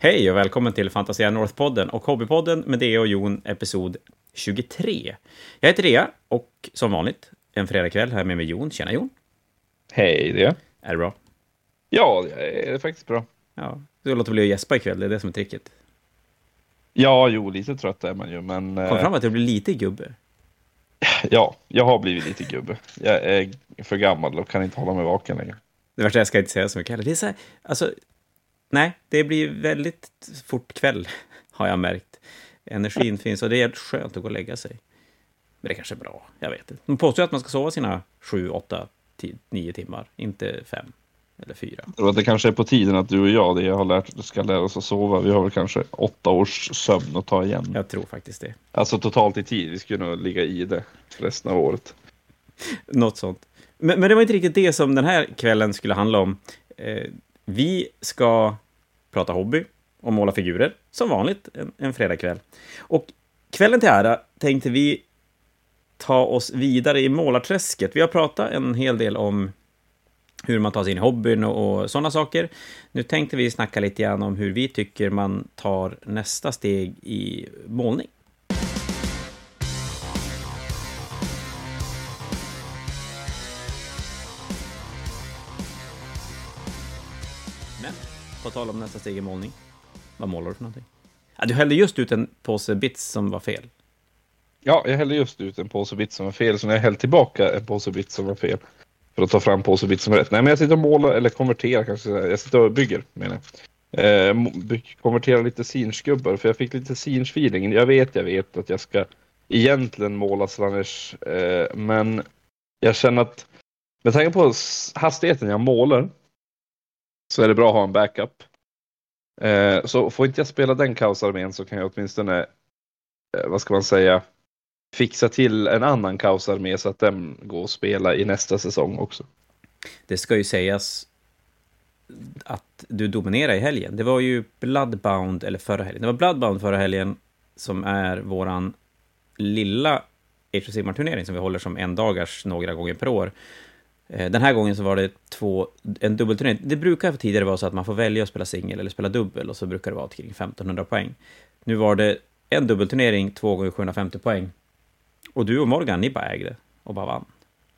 Hej och välkommen till Fantasia North-podden och Hobbypodden med Dea och Jon, episod 23. Jag heter Dea och som vanligt en fredagkväll här med mig Jon. Tjena Jon! Hej det. Är det bra? Ja, det är faktiskt bra. Ja, du låter bli att gäspa ikväll, det är det som är tricket. Ja, jo, lite trött är man ju, men... Kom eh, fram att du blir lite gubbe. Ja, jag har blivit lite gubbe. Jag är för gammal och kan inte hålla mig vaken längre. Det värsta, jag ska inte säga så mycket heller. Det är så här, alltså, nej, det blir väldigt fort kväll, har jag märkt. Energin finns och det är skönt att gå och lägga sig. Men det kanske är bra, jag vet inte. De påstår att man ska sova sina sju, åtta, tio, nio timmar, inte fem eller fyra. Jag det kanske är på tiden att du och jag, det jag har lärt, ska lära oss att sova. Vi har väl kanske åtta års sömn att ta igen. Jag tror faktiskt det. Alltså totalt i tid. Vi skulle nog ligga i det resten av året. Något sånt. Men, men det var inte riktigt det som den här kvällen skulle handla om. Eh, vi ska prata hobby och måla figurer, som vanligt, en, en fredagkväll. Och kvällen till ära tänkte vi ta oss vidare i målarträsket. Vi har pratat en hel del om hur man tar sig in i hobbyn och, och sådana saker. Nu tänkte vi snacka lite grann om hur vi tycker man tar nästa steg i målning. På tal om nästa steg i målning. Vad målar du för någonting? Ja, du hällde just ut en påse bits som var fel. Ja, jag hällde just ut en påse bits som var fel, så när jag hällde tillbaka en påse bits som var fel. För att ta fram påse bits som är rätt. Nej, men jag sitter och målar, eller konverterar kanske. Jag sitter och bygger, menar jag. Eh, konverterar lite sinskubbar, för jag fick lite sinch-feeling. Jag vet, jag vet att jag ska egentligen måla slanners, eh, men jag känner att med tanke på hastigheten jag målar så är det bra att ha en backup. Eh, så får inte jag spela den kaosarmén så kan jag åtminstone, eh, vad ska man säga, fixa till en annan kaosarmé så att den går att spela i nästa säsong också. Det ska ju sägas att du dominerar i helgen. Det var ju Bloodbound, eller förra helgen. Det var Bloodbound förra helgen som är våran lilla Age of Sigmar-turnering som vi håller som en dagars några gånger per år. Eh, Den här gången så var det två, en dubbelturnering. Det brukar tidigare vara så att man får välja att spela singel eller spela dubbel och så brukar det vara kring 1500 poäng. Nu var det en dubbelturnering, två gånger 750 poäng. Och du och Morgan, ni bara ägde och bara vann.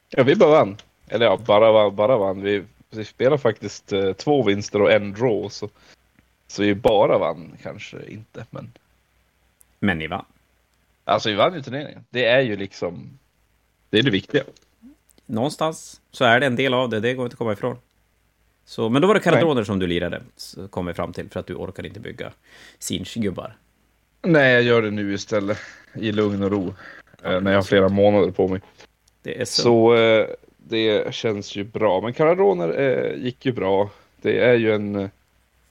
Ja, vi bara vann. Eller ja, bara, vann- bara vann. Vi, vi spelade faktiskt eh, två vinster och en draw. Så, så vi bara vann kanske inte. Men Men ni vann. alltså vi vann ju turneringen. Det är ju liksom, det är det viktiga. Någonstans så är det en del av det, det går inte att komma ifrån. Så, men då var det karadoner som du lirade, kom vi fram till, för att du orkade inte bygga Sinch-gubbar. Nej, jag gör det nu istället. I lugn och ro. Eh, när jag har flera månader på mig. Det så. Så eh, det känns ju bra. Men Caradoner eh, gick ju bra. Det är ju en...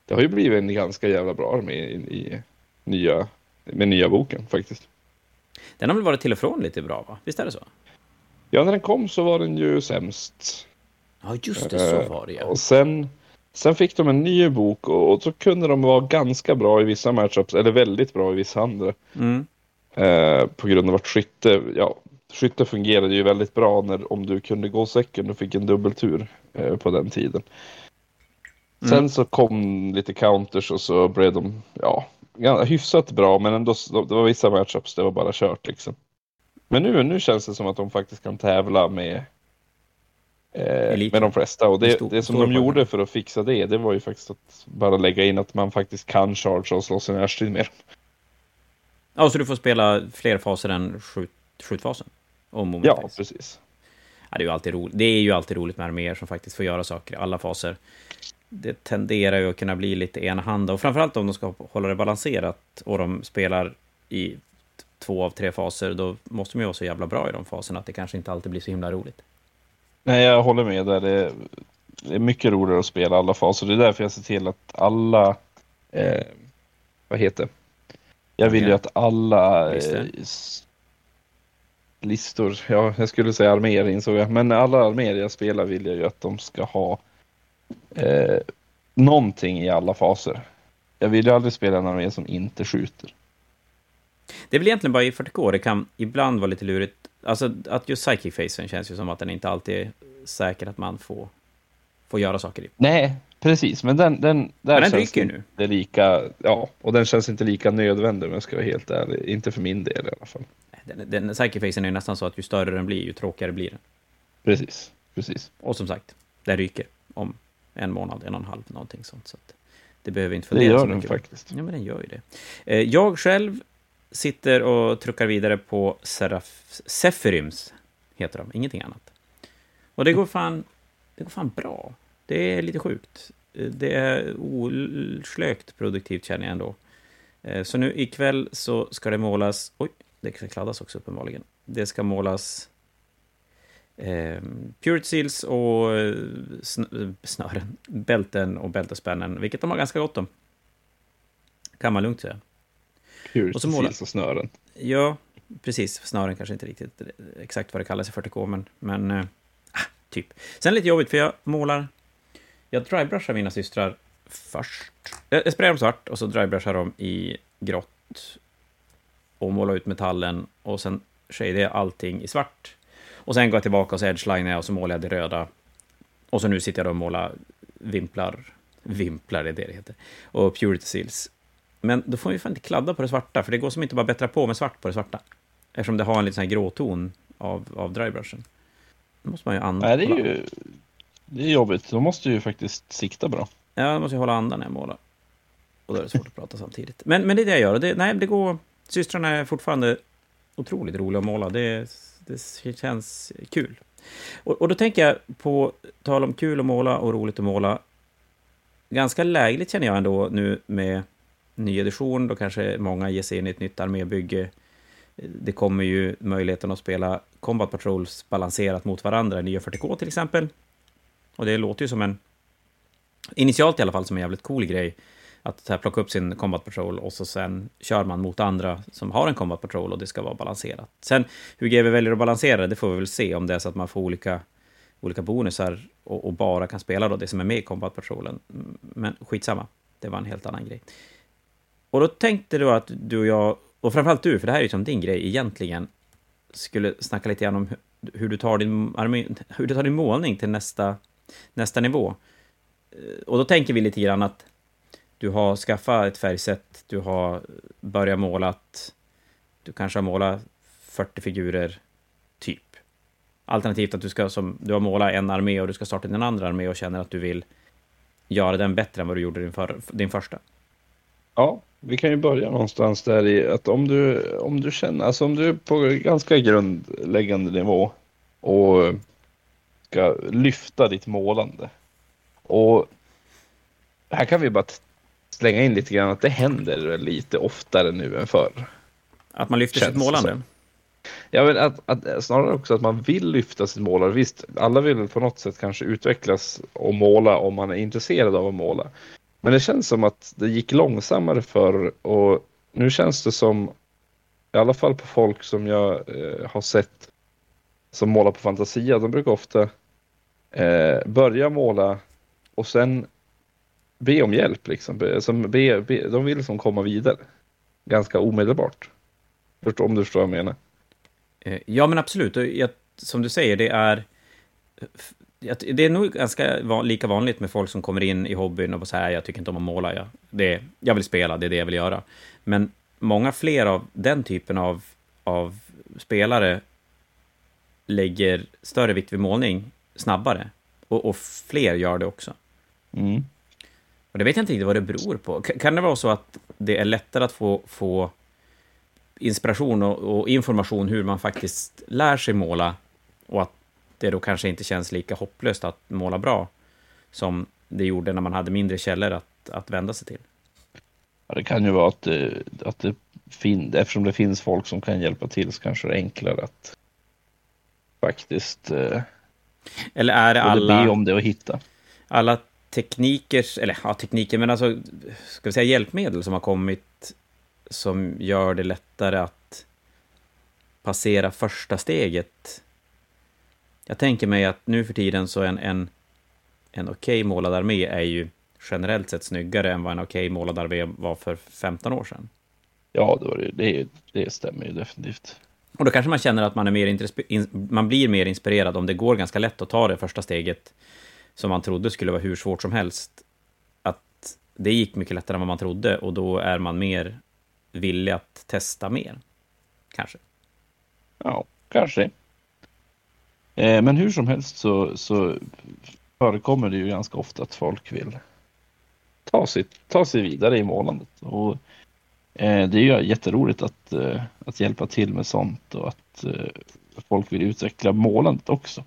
Det har ju blivit en ganska jävla bra armé i, i nya, med nya boken faktiskt. Den har väl varit till och från lite bra, va? Visst är det så? Ja, när den kom så var den ju sämst. Ja, just det, så Eh, var det ja. Och sen, sen fick de en ny bok och, och så kunde de vara ganska bra i vissa matchups, eller väldigt bra i vissa andra. Mm. Eh, på grund av att skytte, ja, skytte fungerade ju väldigt bra när, om du kunde gå second och fick en dubbeltur eh, på den tiden. Sen Mm. så kom lite counters och så blev de, ja, hyfsat bra men ändå, det var vissa matchups det var bara kört liksom. Men nu, nu känns det som att de faktiskt kan tävla med eh, med de flesta och det, det som de gjorde för att fixa det, det var ju faktiskt att bara lägga in att man faktiskt kan charge och slåss i närstrid med dem. Ja, så du får spela fler faser än skjut, skjutfasen? Moment Ja, precis. Ja, det, är ju alltid roligt. det är ju alltid roligt med arméer som faktiskt får göra saker i alla faser. Det tenderar ju att kunna bli lite enahanda, och framförallt om de ska hålla det balanserat och de spelar i två av tre faser, då måste de ju vara så jävla bra i de faserna att det kanske inte alltid blir så himla roligt. Nej, jag håller med där. Det är, mycket roligare att spela alla faser. Det är därför jag ser till att alla, eh, vad heter det? Jag vill ju att alla eh, listor, ja jag skulle säga arméer insåg jag, men alla arméer jag spelar vill jag ju att de ska ha eh, någonting i alla faser. Jag vill ju aldrig spela en armé som inte skjuter. Det är väl egentligen bara i 40K det kan ibland vara lite lurigt. Alltså att just Psychic Facen känns ju som att den inte alltid är säker att man får, får göra saker i. Nej, Precis, men den, den, där Men den känns det nu. inte lika, ja, och den känns inte lika nödvändig om jag ska vara helt ärlig. Inte för min del i alla fall. Den, den Psychefacen är ju nästan så att ju större den blir, ju tråkigare blir den. Precis, precis. Och som sagt, den ryker om en månad, en och en halv, någonting sånt. Så det behöver inte Det fundera gör så den mycket på. faktiskt. Ja, men den gör ju det. Eh, Jag själv sitter och truckar vidare på Seraf... Seferims, heter de, ingenting annat. Och det går fan, det går fan bra. Det är lite sjukt. Det är oslökt produktivt känner jag ändå. Eh, så nu ikväll så ska det målas... Oj, det ska kladdas också uppenbarligen. Det ska målas eh, Purity Seals och eh, sn- eh, snören, bälten och bältespännen, vilket de har ganska gott om. Kan man lugnt säga. Purity Och så måla- Seals och snören. Ja, precis. Snören kanske inte riktigt exakt vad det kallas i 40K, men, men eh, ah, typ. Sen lite jobbigt, för jag målar... Jag drybrushar mina systrar först. Jag, jag sprayar dem svart och så drybrushar dem i grått och målar ut metallen och sen shadar jag allting i svart. Och sen går jag tillbaka och så edgelinar jag och så målar jag det röda. Och så nu sitter jag då och målar vimplar. Vimplar är det det heter. Och purity seals. Men då får vi fan inte kladda på det svarta, för det går som inte bara bättra på med svart på det svarta. Eftersom det har en liten gråton av, av drybrushen. Då måste man ju andan. Nej, det är ju det är jobbigt. De måste ju faktiskt sikta bra. Ja, då måste jag hålla andan när jag målar. Och då är det svårt att prata samtidigt. Men, men det är det jag gör. Det, nej, det går... Systrarna är fortfarande otroligt roliga att måla. Det, det känns kul. Och, och då tänker jag på, tal om kul att måla och roligt att måla. Ganska lägligt känner jag ändå nu med ny edition. Då kanske många ger sig in i ett nytt armébygge. Det kommer ju möjligheten att spela Combat Patrols balanserat mot varandra i nya 40K till exempel. Och det låter ju som en initialt i alla fall som en jävligt cool grej. Att här, plocka upp sin Combat Patrol och så sen kör man mot andra som har en Combat Patrol och det ska vara balanserat. Sen hur GW väljer att balansera det, det får vi väl se om det är så att man får olika, olika bonusar och, och bara kan spela då det som är med i Combat Patrolen. Mm, men skitsamma, det var en helt annan grej. Och då tänkte du att du och jag, och framförallt du, för det här är ju som din grej egentligen, skulle snacka lite grann om hur, du tar din, hur du tar din målning till nästa, nästa nivå. Eh, och då tänker vi lite grann att du har skaffat ett färgsätt, du har börjat målat, du kanske har målat 40 figurer, typ. Alternativt att du ska som, du har målat en armé och du ska starta din andra armé och känner att du vill göra den bättre än vad du gjorde din, för, din första. Ja, vi kan ju börja någonstans där i att om du, om du känner, alltså om du är på ganska grundläggande nivå och ska lyfta ditt målande. Och här kan vi bara slänga in lite grann att det händer lite oftare nu än förr. Att man lyfter Känns sitt målande. som. Jag vill att, att, snarare också att man vill lyfta sitt målande. Visst, alla vill på något sätt kanske utvecklas och måla om man är intresserad av att måla. Men det känns som att det gick långsammare förr och nu känns det som, i alla fall på folk som jag eh, har sett som målar på Fantasia, de brukar ofta eh, börja måla och sen be om hjälp. Liksom. Be, som be, be, de vill liksom komma vidare ganska omedelbart. Förstår, om du förstår vad jag menar. Eh, ja, men absolut. Jag, som du säger, det är... Det är nog ganska van, lika vanligt med folk som kommer in i hobbyn och säger jag tycker inte om att måla, jag, det, jag vill spela, det är det jag vill göra. Men många fler av den typen av, av spelare lägger större vikt vid målning snabbare. Och, och fler gör det också. Mm. Och det vet jag inte riktigt vad det beror på. Kan det vara så att det är lättare att få, få inspiration och, och information hur man faktiskt lär sig måla och att det då kanske inte känns lika hopplöst att måla bra som det gjorde när man hade mindre källor att, att vända sig till? Ja, det kan ju vara att, det, att det fin, eftersom det finns folk som kan hjälpa till så kanske det är enklare att faktiskt eh, Eller är det alla... be om det och hitta. alla teknikers, eller ja, tekniker, men alltså, ska vi säga hjälpmedel som har kommit som gör det lättare att passera första steget. Jag tänker mig att nu för tiden så en, en, en okej målad armé är ju generellt sett snyggare än vad en okej målad armé var för 15 år sedan. Ja, det, var det, det, det stämmer ju definitivt. Och då kanske man känner att man, är mer man blir mer inspirerad om det går ganska lätt att ta det första steget som man trodde skulle vara hur svårt som helst. det gick mycket lättare än vad man trodde och då är man mer villig att testa mer. Kanske. Ja, kanske. Eh, men hur som helst så, så förekommer det ju ganska ofta att folk vill ta sig, ta sig vidare i målandet. Och, eh, det är ju jätteroligt att, eh, att hjälpa till med sånt och att eh, folk vill utveckla målandet också.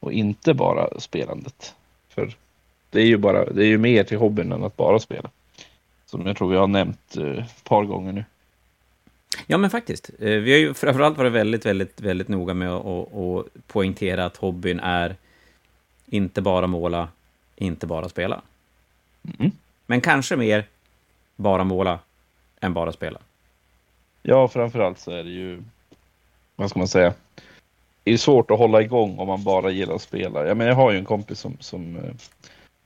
Och inte bara spelandet. För det är ju bara, det är ju mer till hobbyn än att bara spela. Som jag tror vi har nämnt eh, ett par gånger nu. Ja, men faktiskt. Eh, vi har ju framförallt varit väldigt, väldigt, väldigt noga med att, att, poängtera att hobbyn är inte bara måla, inte bara spela. Mm. Men kanske mer bara måla än bara spela. Ja, framförallt så är det ju, vad ska man säga, det är svårt att hålla igång om man bara gillar att spela. Jag, menar, jag har ju en kompis som, som, eh,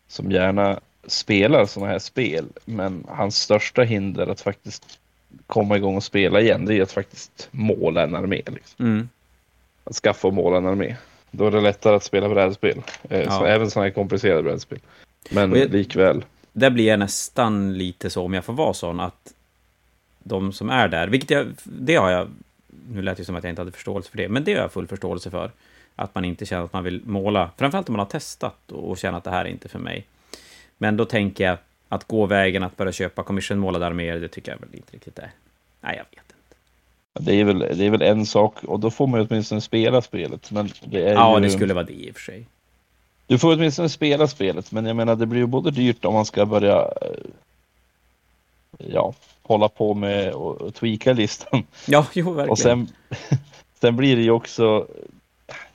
som gärna spelar sådana här spel, men hans största hinder att faktiskt komma igång och spela igen, det är att faktiskt måla en armé. Liksom. Mm. Att skaffa och måla en armé. Då är det lättare att spela brädspel. Eh, Ja. så, även sådana här komplicerade brädspel. Men Och jag- likväl. Där blir jag nästan lite så, om jag får vara sån, att de som är där, vilket jag, det har jag, nu lät det som att jag inte hade förståelse för det, men det har jag full förståelse för. Att man inte känner att man vill måla, framförallt om man har testat och känner att det här är inte för mig. Men då tänker jag att gå vägen att börja köpa commissionmålade arméer, det tycker jag väl inte riktigt är. Nej, jag vet inte. Det är, väl, det är väl en sak och då får man ju åtminstone spela spelet. Men det är Ja, ju, det skulle vara det i och för sig. Du får åtminstone spela spelet, men jag menar det blir ju både dyrt om man ska börja eh, ja, hålla på med och, och tweaka listan. Ja, jo, verkligen. Och sen, sen blir det ju också,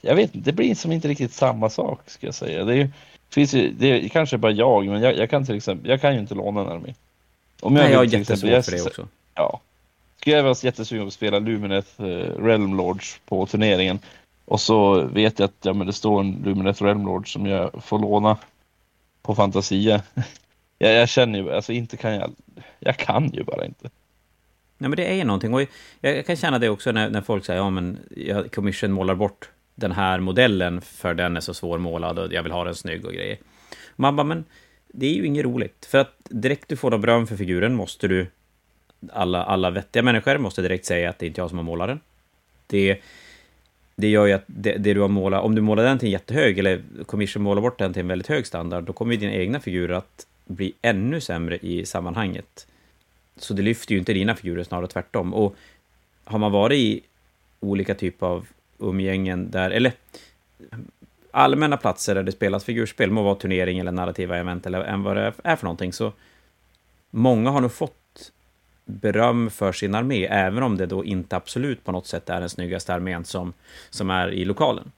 jag vet inte, det blir som inte riktigt samma sak ska jag säga. Det, är, ju- finns ju, det är kanske bara jag, men jag, jag kan till exempel, jag kan ju inte låna en armé. Om Nej, jag har jättesvårt exempel- för det jag- också. Ja. Skulle jag vara jättesugen på att spela Lumineth eh, Realm Lords på turneringen och så vet jag att ja, men det står en Lumineth Realm Lord som jag får låna på Fantasia. jag, jag känner ju, alltså inte kan jag, jag kan ju bara inte. Nej, men det är någonting. Och jag, jag kan känna det också när, när folk säger ja, men jag commission målar bort den här modellen för den är så svårmålad och jag vill ha den snygg och grejer. Man bara, men det är ju inget roligt. För att direkt du får något beröm för figuren måste du, alla, alla vettiga människor måste direkt säga att det är inte jag som har målat den. Det, det gör ju att det, det du har målat, om du målar den till en jättehög, eller commission målar bort den till en väldigt hög standard, då kommer ju dina egna figurer att bli ännu sämre i sammanhanget. Så det lyfter ju inte dina figurer, snarare tvärtom. Och har man varit i olika typer av umgängen där, eller allmänna platser där det spelas figurspel, må vara turnering eller narrativa event eller än vad det är för någonting, så många har nog fått beröm för sin armé, även om det då inte absolut på något sätt är den snyggaste armén som, som är i lokalen.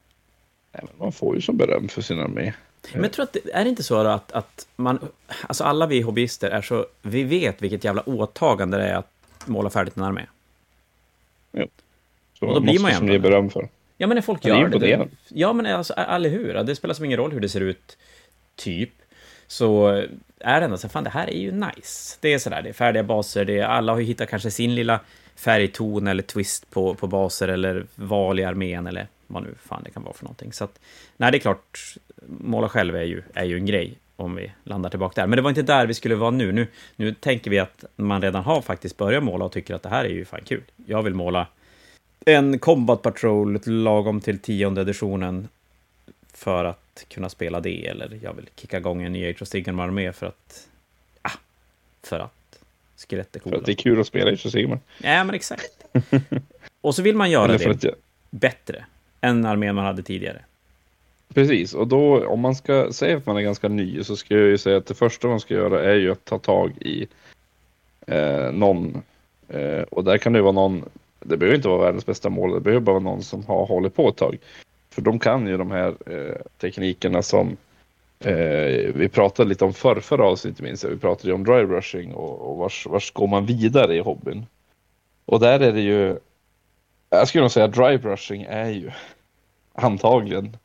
Man får ju som beröm för sin armé. Men jag tror att det är det inte så att, att man, alltså alla vi hobbyister är så, vi vet vilket jävla åtagande det är att måla färdigt en armé. Så Och då blir man ju ändå beröm för. Ja, men när folk gör det. det ja, men alltså, eller hur? Det spelar som ingen roll hur det ser ut, typ. Så är det ändå så fan, det här är ju nice. Det är sådär, det är färdiga baser, det är, alla har ju hittat kanske sin lilla färgton eller twist på, på baser eller val i armén eller vad nu fan det kan vara för någonting. Så att, nej, det är klart, måla själv är ju, är ju en grej om vi landar tillbaka där. Men det var inte där vi skulle vara nu. Nu, nu tänker vi att man redan har faktiskt börjat måla och tycker att det här är ju fan kul. Jag vill måla en Combat Patrol lagom till tionde editionen för att kunna spela det, eller jag vill kicka igång en ny Age of Sigmar armé för att... Ah, för att skelett är För coola. att det är kul att spela i Sigmar. Ja, men exakt. Och så vill man göra för det att jag... bättre än armén man hade tidigare. Precis, och då om man ska säga att man är ganska ny så ska jag ju säga att det första man ska göra är ju att ta tag i eh, någon. Eh, och där kan det vara någon, det behöver inte vara världens bästa mål, det behöver bara vara någon som har hållit på ett tag. För de kan ju de här eh, teknikerna som eh, vi pratade lite om förr, förra avsnittet minns jag. Vi pratade ju om dry brushing och, och vars, vars går man vidare i hobbyn. Och där är det ju, jag skulle nog säga dry brushing är ju antagligen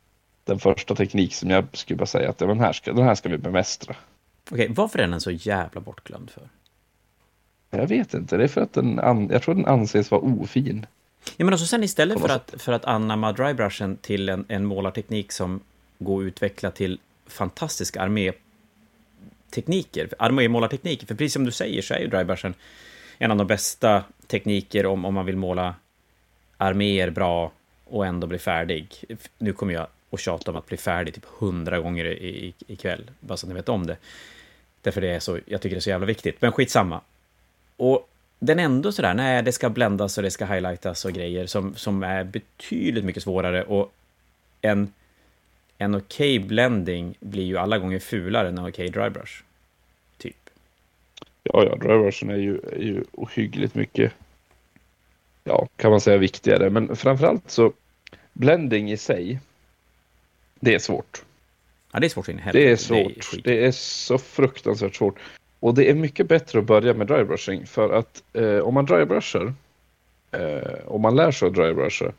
den första teknik som jag skulle bara säga att ja, men här ska, den här ska vi bemästra. Okej, varför är den så jävla bortglömd för? Jag vet inte, det är för att den, an, jag tror den anses vara ofin. Ja, men också sen istället för att, för att anamma drybrushen till en, en målarteknik som går att utveckla till fantastiska tekniker, armémålartekniker. För precis som du säger så är ju drybrushen en av de bästa tekniker om, om man vill måla arméer bra och ändå bli färdig. Nu kommer jag att tjata om att bli färdig typ hundra gånger i, ikväll, bara så att ni vet om det. Därför det är så, jag tycker det är så jävla viktigt, men skitsamma. Och den är ändå sådär, nej, det ska bländas och det ska highlightas och grejer som, som är betydligt mycket svårare och en, en okej okay blending blir ju alla gånger fulare än en okej okay drybrush. Typ. Ja, ja, drybrushen är ju, är ju ohyggligt mycket, ja, kan man säga viktigare, men framförallt så blending i sig, det är svårt. Ja, det är svårt. Det är svårt. Det är, det är, så fruktansvärt svårt. Och det är mycket bättre att börja med drybrushing för att eh, om man drybrushar, eh, om man lär sig att drybrusha,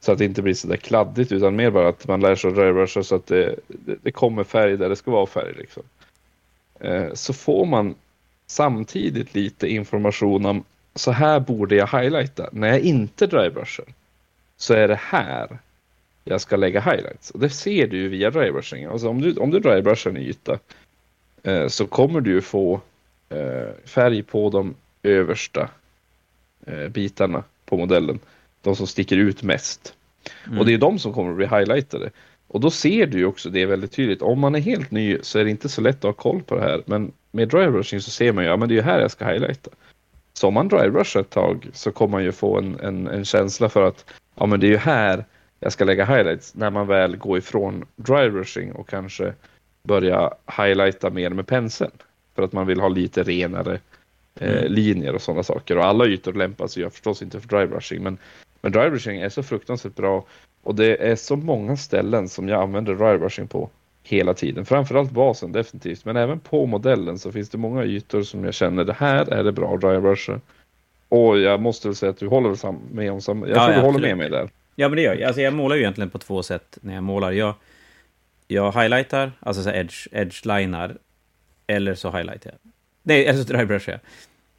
så att det inte blir så där kladdigt utan mer bara att man lär sig att drybrusha så att det, det, det, kommer färg där det ska vara färg. Liksom. Eh, så får man samtidigt lite information om så här borde jag highlighta. När jag inte drybrushar så är det här jag ska lägga highlights. Och det ser du ju via drybrushing. Alltså om du, om du drybrushar en yta så kommer du få eh, färg på de översta eh, bitarna på modellen. De som sticker ut mest. Mm. Och det är de som kommer att bli highlightade. Och då ser du ju också det väldigt tydligt. Om man är helt ny så är det inte så lätt att ha koll på det här. Men med drybrushing så ser man ju, ja men det är ju här jag ska highlighta. Så om man drybrushar ett tag så kommer man ju få en, en, en känsla för att ja men det är ju här jag ska lägga highlights när man väl går ifrån dryrushing och kanske börja highlighta mer med penseln. För att man vill ha lite renare eh, mm. linjer och sådana saker. Och alla ytor lämpar sig ju förstås inte för drybrushing. Men, men drybrushing är så fruktansvärt bra. Och det är så många ställen som jag använder drybrushing på hela tiden. Framförallt basen definitivt. Men även på modellen så finns det många ytor som jag känner det här är det bra att drybrusha. Och jag måste väl säga att du håller med om samma. Jag tror ja, du håller med mig där. Ja, men det gör jag. Alltså, jag målar ju egentligen på två sätt när jag målar. Jag, jag highlightar, alltså så edge, edge-linar, eller så highlightar jag. Nej, eller så drybrushar jag.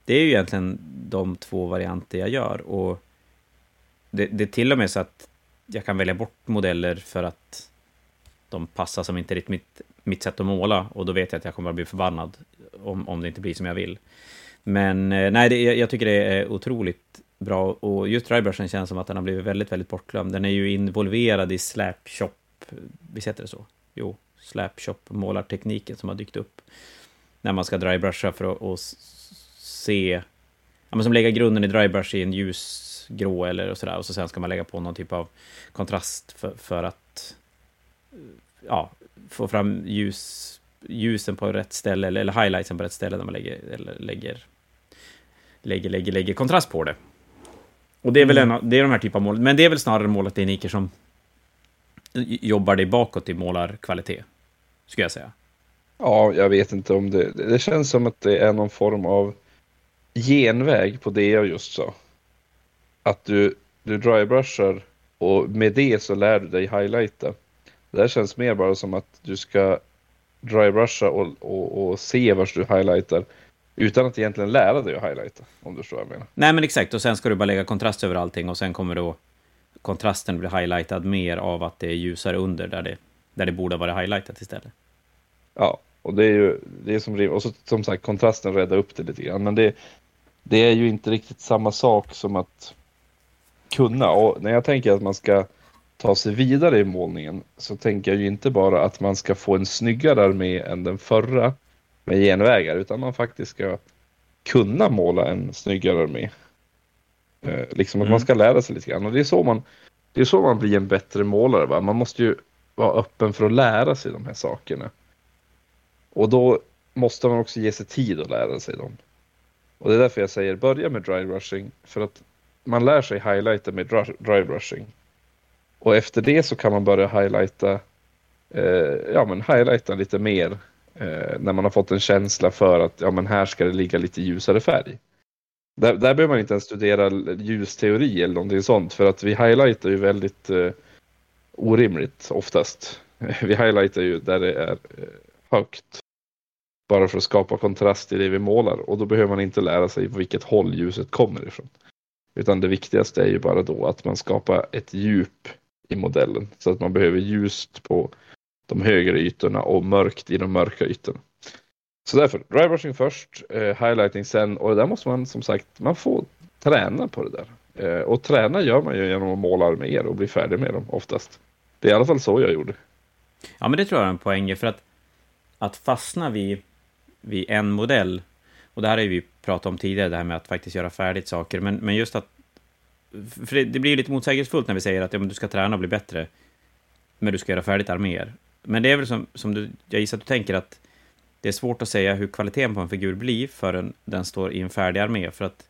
Det är ju egentligen de två varianter jag gör. Och det, det är till och med så att jag kan välja bort modeller för att de passar som inte riktigt mitt, mitt sätt att måla. Och då vet jag att jag kommer att bli förbannad om, om det inte blir som jag vill. Men eh, nej, det, jag tycker det är otroligt bra. Och just Drybrushen känns som att den har blivit väldigt, väldigt bortglömd. Den är ju involverad i Slap Shop, eh, visst heter det så? Jo, Slap Shop målartekniken som har dykt upp. När man ska drybrusha för att, att se, ja, men som lägga grunden i drybrush i en ljusgrå eller och sådär. Och så sen ska man lägga på någon typ av kontrast för, för att ja, få fram ljus, ljusen på rätt ställe eller, eller highlightsen på rätt ställe när man lägger, eller lägger, lägger, lägger, lägger kontrast på det. Och det är väl mm. en, det är de här typen av mål, men det är väl snarare målartekniker som jobbar dig bakåt i målarkvalitet, skulle jag säga. Ja, jag vet inte om det, det känns som att det är någon form av genväg på det jag just sa. Att du, du drybrushar och med det så lär du dig highlighta. Det här känns mer bara som att du ska drybrusha och, och, och se vart du highlightar utan att egentligen lära dig att highlighta, om du förstår vad jag menar. Nej, men exakt. Och sen ska du bara lägga kontrast över allting och sen kommer då kontrasten blir highlightad mer av att det är ljusare under där det, där det borde vara highlightat istället. Ja, och det är ju det är som, och så, som sagt kontrasten räddar upp det lite grann. Men det, det är ju inte riktigt samma sak som att kunna. Och när jag tänker att man ska ta sig vidare i målningen så tänker jag ju inte bara att man ska få en snyggare armé än den förra med genvägar utan man faktiskt ska kunna måla en snyggare armé. Eh, liksom att mm. man ska lära sig lite grann och det är så man, det är så man blir en bättre målare. Va? Man måste ju vara öppen för att lära sig de här sakerna. Och då måste man också ge sig tid att lära sig dem. Och det är därför jag säger börja med dry rushing för att man lär sig highlighta med dry rushing. Och efter det så kan man börja highlighta, eh, ja men highlighta lite mer Eh, när man har fått en känsla för att ja, men här ska det ligga lite ljusare färg. Där, där behöver man inte ens studera ljusteori eller någonting sånt för att vi highlightar ju väldigt eh, orimligt oftast. Vi highlightar ju där det är eh, högt. Bara för att skapa kontrast i det vi målar och då behöver man inte lära sig på vilket håll ljuset kommer ifrån. Utan det viktigaste är ju bara då att man skapar ett djup i modellen så att man behöver ljust på de högre ytorna och mörkt i de mörka ytorna. Så därför, drybrushing först, eh, highlighting sen och det där måste man som sagt, man får träna på det där. Eh, och träna gör man ju genom att måla arméer och bli färdig med dem oftast. Det är i alla fall så jag gjorde. Ja, men det tror jag är en poäng, för att, att fastna vid, vid en modell, och det här har vi pratat om tidigare, det här med att faktiskt göra färdigt saker, men, men just att för det, det blir lite motsägelsefullt när vi säger att ja, men du ska träna och bli bättre, men du ska göra färdigt arméer. Men det är väl som, som du, jag gissar att du tänker att det är svårt att säga hur kvaliteten på en figur blir förrän den står i en färdig armé, för att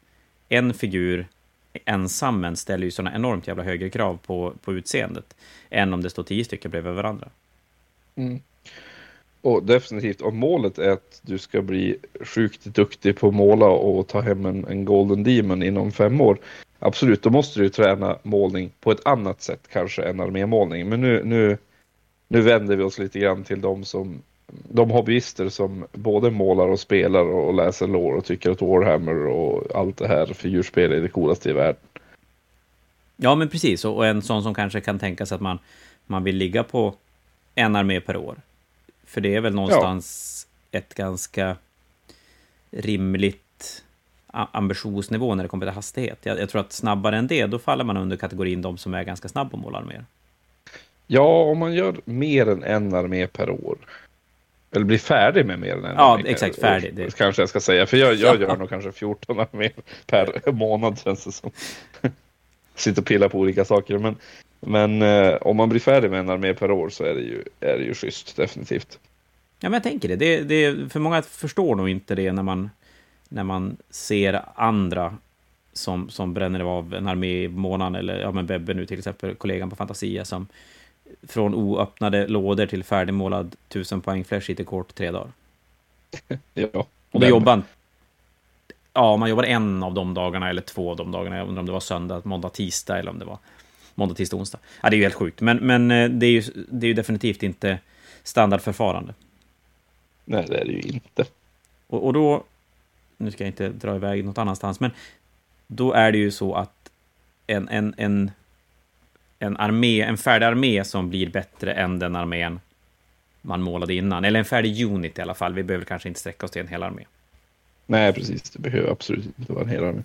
en figur ensam ställer ju sådana enormt jävla högre krav på, på utseendet, än om det står tio stycken bredvid varandra. Mm. Och definitivt, om målet är att du ska bli sjukt duktig på att måla och ta hem en, en Golden Demon inom fem år, absolut, då måste du träna målning på ett annat sätt kanske än armémålning. Men nu, nu, nu vänder vi oss lite grann till de som de hobbyister som både målar och spelar och läser lår och tycker att Warhammer och allt det här figurspel är det coolaste i världen. Ja, men precis. Och en sån som kanske kan tänka sig att man, man vill ligga på en armé per år. För det är väl någonstans ja. ett ganska rimligt ambitionsnivå när det kommer till hastighet. Jag, jag, tror att snabbare än det, då faller man under kategorin de som är ganska snabba på att måla arméer. Ja, om man gör mer än en armé per år. Eller blir färdig med mer än en Ja, armé exakt, färdig. Det. Kanske jag ska säga, för jag, jag gör nog kanske 14 arméer per månad känns det som. Sitter och pillar på olika saker, men, men eh, om man blir färdig med en armé per år så är det ju, är det ju schysst, definitivt. Ja, men jag tänker det. det, det för många förstår nog inte det när man när man ser andra som, som bränner av en armé i månaden, eller ja, men Bebbe nu till exempel, kollegan på Fantasia, som från oöppnade lådor till färdigmålad 1000 poäng Flash Eater Court tre dagar. ja. Och då jobbar. Ja, man jobbar en av de dagarna, eller två av de dagarna. Jag undrar om det var söndag, måndag, tisdag, eller om det var måndag, tisdag, onsdag. Ja, det är ju helt sjukt. Men, men eh, det, är ju, det är ju definitivt inte standardförfarande. Nej, det är det ju inte. Och, och då nu ska jag inte dra iväg något annanstans, men då är det ju så att en, en, en, en, armé, en färdig armé som blir bättre än den armén man målade innan, eller en färdig unit i alla fall. Vi behöver kanske inte sträcka oss till en hel armé. Nej, precis. Det behöver absolut inte vara en hel armé.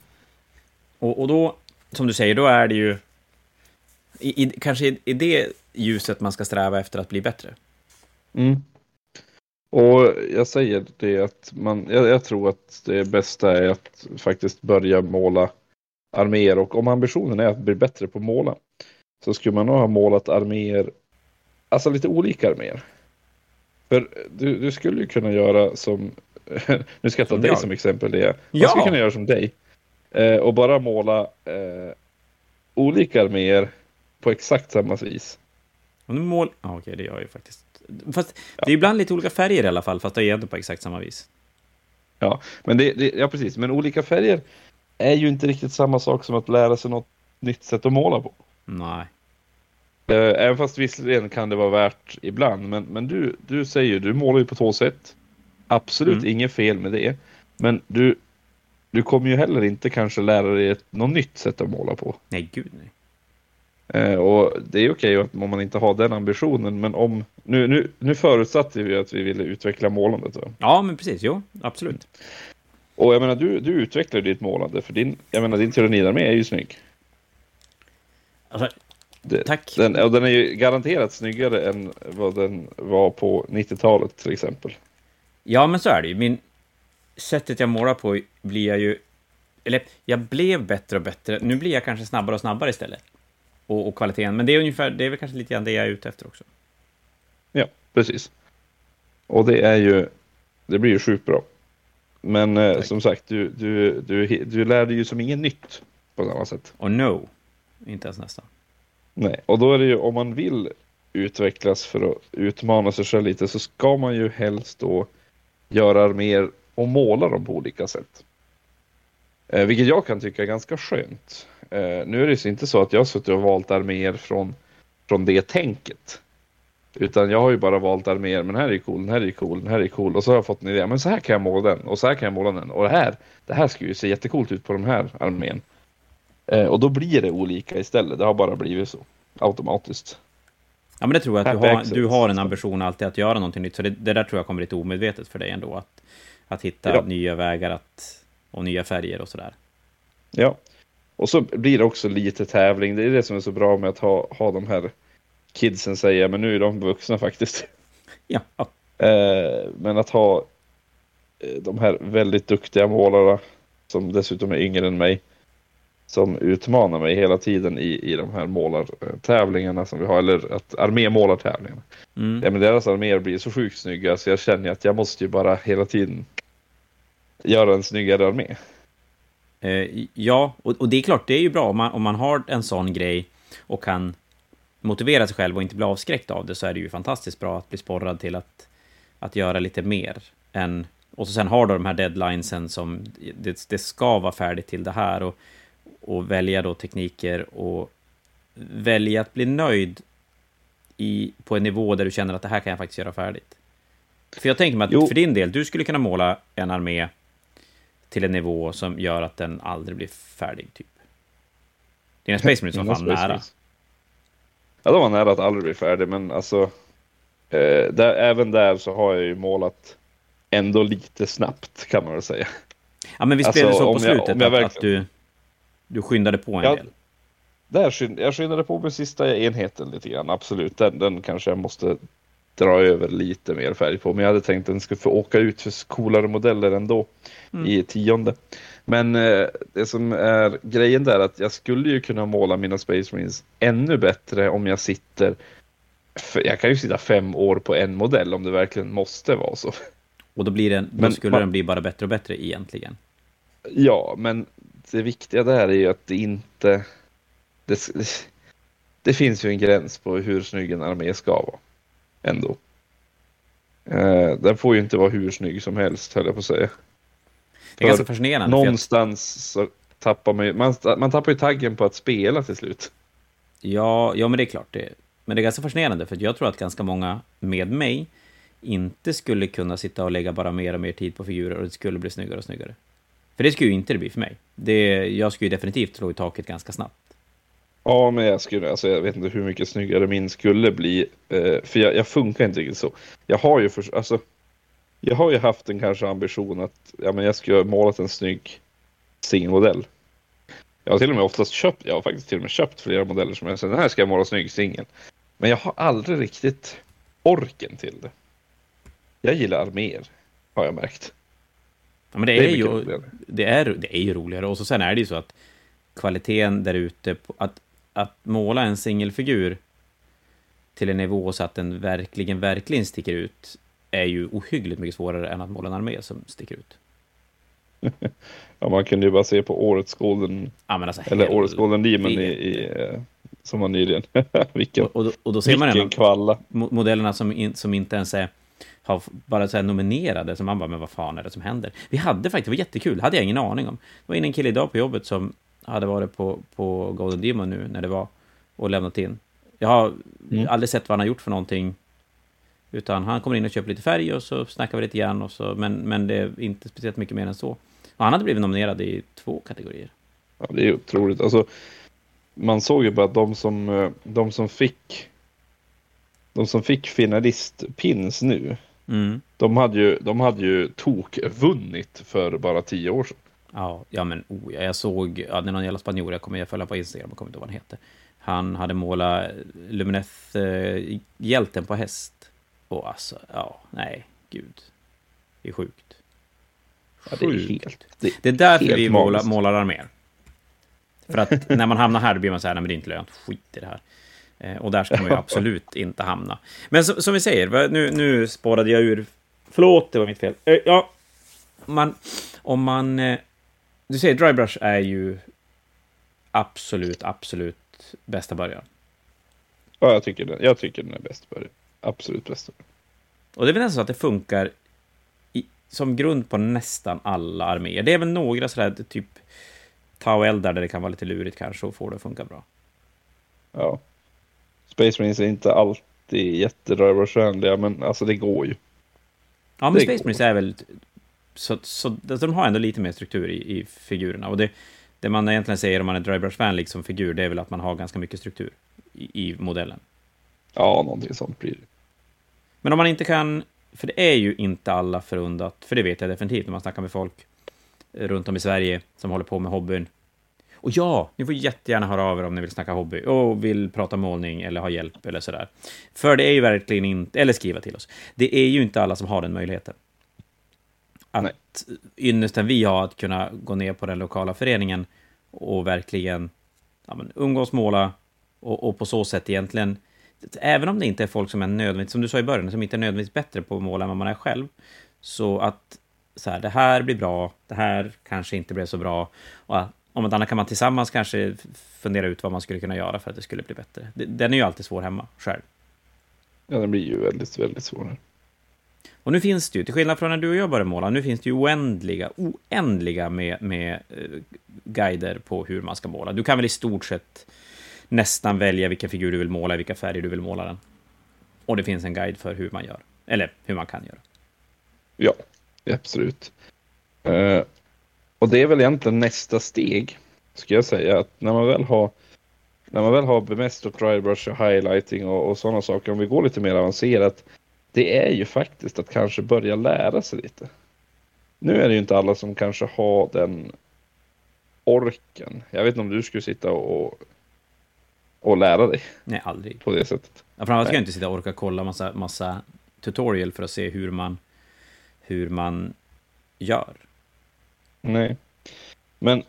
Och, och då, som du säger, då är det ju i, i, kanske i, i det ljuset man ska sträva efter att bli bättre. Mm. Och jag säger det att man, jag, jag, tror att det bästa är att faktiskt börja måla arméer och om ambitionen är att bli bättre på att måla så skulle man nog ha målat arméer, alltså lite olika arméer. För du, du skulle ju kunna göra som, nu ska jag ta som dig jag. som exempel, det. Man ja. skulle kunna göra som dig eh, och bara måla eh, olika arméer på exakt samma vis. Och nu mål... Ja, okej, det gör jag ju faktiskt. Fast ja. det är ibland lite olika färger i alla fall, fast det är ändå på exakt samma vis. Ja, men det, det, ja, precis. Men olika färger är ju inte riktigt samma sak som att lära sig något nytt sätt att måla på. Nej. Eh, även fast visserligen kan det vara värt ibland. Men, men du, du säger ju, du målar ju på två sätt. Absolut mm. inget fel med det. Men du, du kommer ju heller inte kanske lära dig ett, något nytt sätt att måla på. Nej, gud nej. Eh, och det är okej okay om man inte har den ambitionen, men om... Nu, nu, nu förutsatte vi att vi ville utveckla målandet. Va? Ja, men precis. Jo, absolut. Och jag menar, du, du utvecklar ditt målande, för din, jag menar, din tyrannidarmé är ju snygg. Alltså, det, tack. Den, och den är ju garanterat snyggare än vad den var på 90-talet till exempel. Ja, men så är det ju. Min, sättet jag målar på blir jag ju... Eller, jag blev bättre och bättre. Nu blir jag kanske snabbare och snabbare istället och, och kvaliteten. Men det är, ungefär, det är väl kanske lite grann det jag är ute efter också. Ja, precis. Och det är ju, det blir ju sjukt bra. Men eh, som sagt, du, du, du, du lär dig ju som inget nytt på samma sätt. Och no, inte ens nästan. Nej, och då är det ju om man vill utvecklas för att utmana sig själv lite så ska man ju helst då göra mer och måla dem på olika sätt. Eh, vilket jag kan tycka är ganska skönt. Eh, nu är det ju inte så att jag har suttit och valt arméer från, från det tänket. Utan jag har ju bara valt arméer, men här är cool, den här är cool, den här är cool. Och så har jag fått en idé, men så här kan jag måla den och så här kan jag måla den. Och det här, det här skulle ju se jättekult ut på den här armén. Eh, och då blir det olika istället, det har bara blivit så automatiskt. Ja, men det tror jag att du har, du har en ambition alltid att göra någonting nytt, så det, det där tror jag kommer lite omedvetet för dig ändå, att, att hitta Ja. nya vägar att, och nya färger och sådär. Ja. Och så blir det också lite tävling. Det är det som är så bra med att ha, ha de här kidsen säger, men nu är de vuxna faktiskt. Ja, ja. Eh, men att ha eh, de här väldigt duktiga målarna som dessutom är yngre än mig. Som utmanar mig hela tiden i, i de här målartävlingarna som vi har, eller att armémålartävlingarna. Mm. Ja, men deras arméer blir så sjukt snygga så jag känner att jag måste ju bara hela tiden göra en snyggare armé. Eh, ja, och, och det är klart, det är ju bra om man, om man har en sån grej och kan motivera sig själv och inte bli avskräckt av det, så är det ju fantastiskt bra att bli sporrad till att, att göra lite mer än... Och så sen har du de här deadlinesen som det, det ska vara färdigt till det här och, och välja då tekniker och välja att bli nöjd i, på en nivå där du känner att det här kan jag faktiskt göra färdigt. För jag tänker mig att Jo. för din del, du skulle kunna måla en armé till en nivå som gör att den aldrig blir färdig, typ. Dina Space Marines var fan nära. Ja, de var nära att aldrig bli färdig, men alltså. Eh, där, även där så har jag ju målat ändå lite snabbt kan man väl säga. Ja, men vi Alltså, spelade så på jag- slutet om jag att, att verkligen- du, du skyndade på en Ja, del. Där skynd, jag skyndade på med sista enheten lite grann, absolut. Den, den kanske jag måste dra över lite mer färg på. Men jag hade tänkt att den skulle få åka ut för coolare modeller ändå Mm. i tionde. Men eh, det som är grejen där är att jag skulle ju kunna måla mina Space Marines ännu bättre om jag sitter för jag kan ju sitta fem år på en modell om det verkligen måste vara så. Och då, blir den, då Men skulle man- den bli bara bättre och bättre egentligen. Ja, men det viktiga där är ju att det inte... Det, det finns ju en gräns på hur snygg en armé ska vara. Ändå. Eh, den får ju inte vara hur snygg som helst, höll jag på att säga. Det är ganska fascinerande. Någonstans så tappar man ju... Man, man tappar ju taggen på att spela till slut. Ja, ja, men det är klart. Det, men det är ganska fascinerande, för jag tror att ganska många med mig inte skulle kunna sitta och lägga bara mer och mer tid på figurer och det skulle bli snyggare och snyggare. För det skulle ju inte det bli för mig. Det, jag skulle ju definitivt slå i taket ganska snabbt. Ja, men jag skulle, alltså jag vet inte hur mycket snyggare min skulle bli. Eh, för jag, jag funkar inte riktigt så. Jag har ju för, alltså, jag har ju haft en kanske ambition att ja, men jag skulle ha målat en snygg singelmodell. Jag har till och med oftast köpt, jag har faktiskt till och med köpt flera modeller som jag säger, den här ska jag måla snygg singel. Men jag har aldrig riktigt orken till det. Jag gillar arméer, har jag märkt. Ja, men det, Det är är, ju, roligare. det, är, det är ju roligare. Och så sen är det ju så att kvaliteten där ute, att, att måla en singelfigur till en nivå så att den verkligen, verkligen sticker ut, är ju ohyggligt mycket svårare än att måla en armé som sticker ut. Ja, man kunde ju bara se på årets Golden, Ja, alltså, eller årets Golden Demon i, i, eh, som var nyligen. vilken Och, och, då- och då ser man vilken ändå kvalla. mo- modellerna som, in, som inte ens är har bara så här nominerade, som man bara, men vad fan är det som händer? Vi hade faktiskt, det var jättekul, hade jag ingen aning om. Det var in en kille idag på jobbet som hade varit på, på Golden Demon nu när det var och lämnat in. Jag har Mm. aldrig sett vad han har gjort för någonting. Utan han kommer in och köper lite färg och så snackar vi lite grann och så, men, men det är inte speciellt mycket mer än så. Och han hade blivit nominerad i två kategorier. Ja, det är otroligt. Alltså, man såg ju bara att de som, eh, de som fick de som fick finalistpins nu, Mm. de hade ju, de hade ju tok vunnit för bara tio år sedan. Ja, ja men oh, ja, jag såg, ja, det är någon jävla spanjor, jag kommer jag följa på Instagram, jag kommer inte ihåg vad han heter. Han hade målat Lumineth-hjälten på häst. Och alltså, ja, nej, gud. Det är sjukt. Ja, det är Sjukt. helt, det, Det är därför Helt vi målar, målar arméer. För att när man hamnar här, då blir man så här, nej men det är inte lönt, skit i det här. Eh, och där ska man ju absolut inte hamna. Men så, som vi säger, nu, nu spårade jag ur. Förlåt, det var mitt fel. Eh, ja, man, om man... Eh, du säger Drybrush är ju absolut, absolut bästa början. ja, jag, tycker den, jag tycker den är bäst början. Absolut bäst. Och det är väl nästan så att det funkar i, som grund på nästan alla arméer. Det är väl några sådär typ Tau-eldar där det kan vara lite lurigt kanske och få det att funka bra. Ja. Space Marines är inte alltid jättedriversvänliga, men alltså det går ju. Ja, men Det Space går. Marines är väl... Så, så, alltså, de har ändå lite mer struktur i, i figurerna. Och det, det man egentligen säger om man är Drybrush-vänlig som figur, det är väl att man har ganska mycket struktur i, i modellen. Ja, någonting sånt blir det. Men om man inte kan, för det är ju inte alla förunnat, för det vet jag definitivt när man snackar med folk runt om i Sverige som håller på med hobbyn. Och ja, ni får jättegärna höra av er om ni vill snacka hobby och vill prata målning eller ha hjälp eller sådär. För det är ju verkligen inte, eller skriva till oss. Det är ju inte alla som har den möjligheten. Att Nej. ynnesten vi har att kunna gå ner på den lokala föreningen och verkligen ja, men, umgås, måla och, och på så sätt egentligen även om det inte är folk som är nödvändigt, som du sa i början, som inte är nödvändigtvis bättre på att måla än vad man är själv, så att så här, det här blir bra, det här kanske inte blev så bra, och om något annat kan man tillsammans kanske fundera ut vad man skulle kunna göra för att det skulle bli bättre. Den är ju alltid svår hemma, själv. Ja, den blir ju väldigt, väldigt svår. Och nu finns det ju, till skillnad från när du och jag började måla, nu finns det ju oändliga, oändliga med, med eh, guider på hur man ska måla. Du kan väl i stort sett nästan välja vilken figur du vill måla, i vilka färger du vill måla den. Och det finns en guide för hur man gör, eller hur man kan göra. Ja, absolut. Uh, och det är väl egentligen nästa steg, ska jag säga, att när man väl har när man väl har bemästrat drybrush och highlighting och, och sådana saker, om vi går lite mer avancerat, det är ju faktiskt att kanske börja lära sig lite. Nu är det ju inte alla som kanske har den orken. Jag vet inte om du skulle sitta och och lära dig. Nej, aldrig. På det sättet. Ja, framförallt ska jag inte sitta och orka kolla massa, massa tutorial för att se hur man, hur man gör. Nej. Men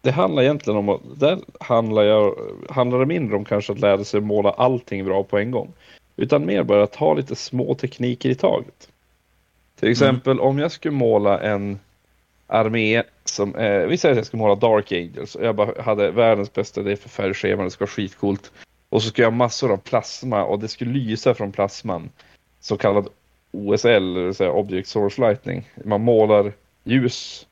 det handlar egentligen om att, där handlar, jag, handlar det mindre om kanske att lära sig måla allting bra på en gång. Utan mer bara att ta lite små tekniker i taget. Till mm. exempel mm. om jag skulle måla en armé som, eh, vi säger att jag ska måla Dark Angels och jag bara hade världens bästa idé för färgschema, det ska vara skitcoolt. Och så ska jag ha massor av plasma och det skulle lysa från plasman. Så kallad OSL, det vill säga Object Source Lightning. Man målar ljus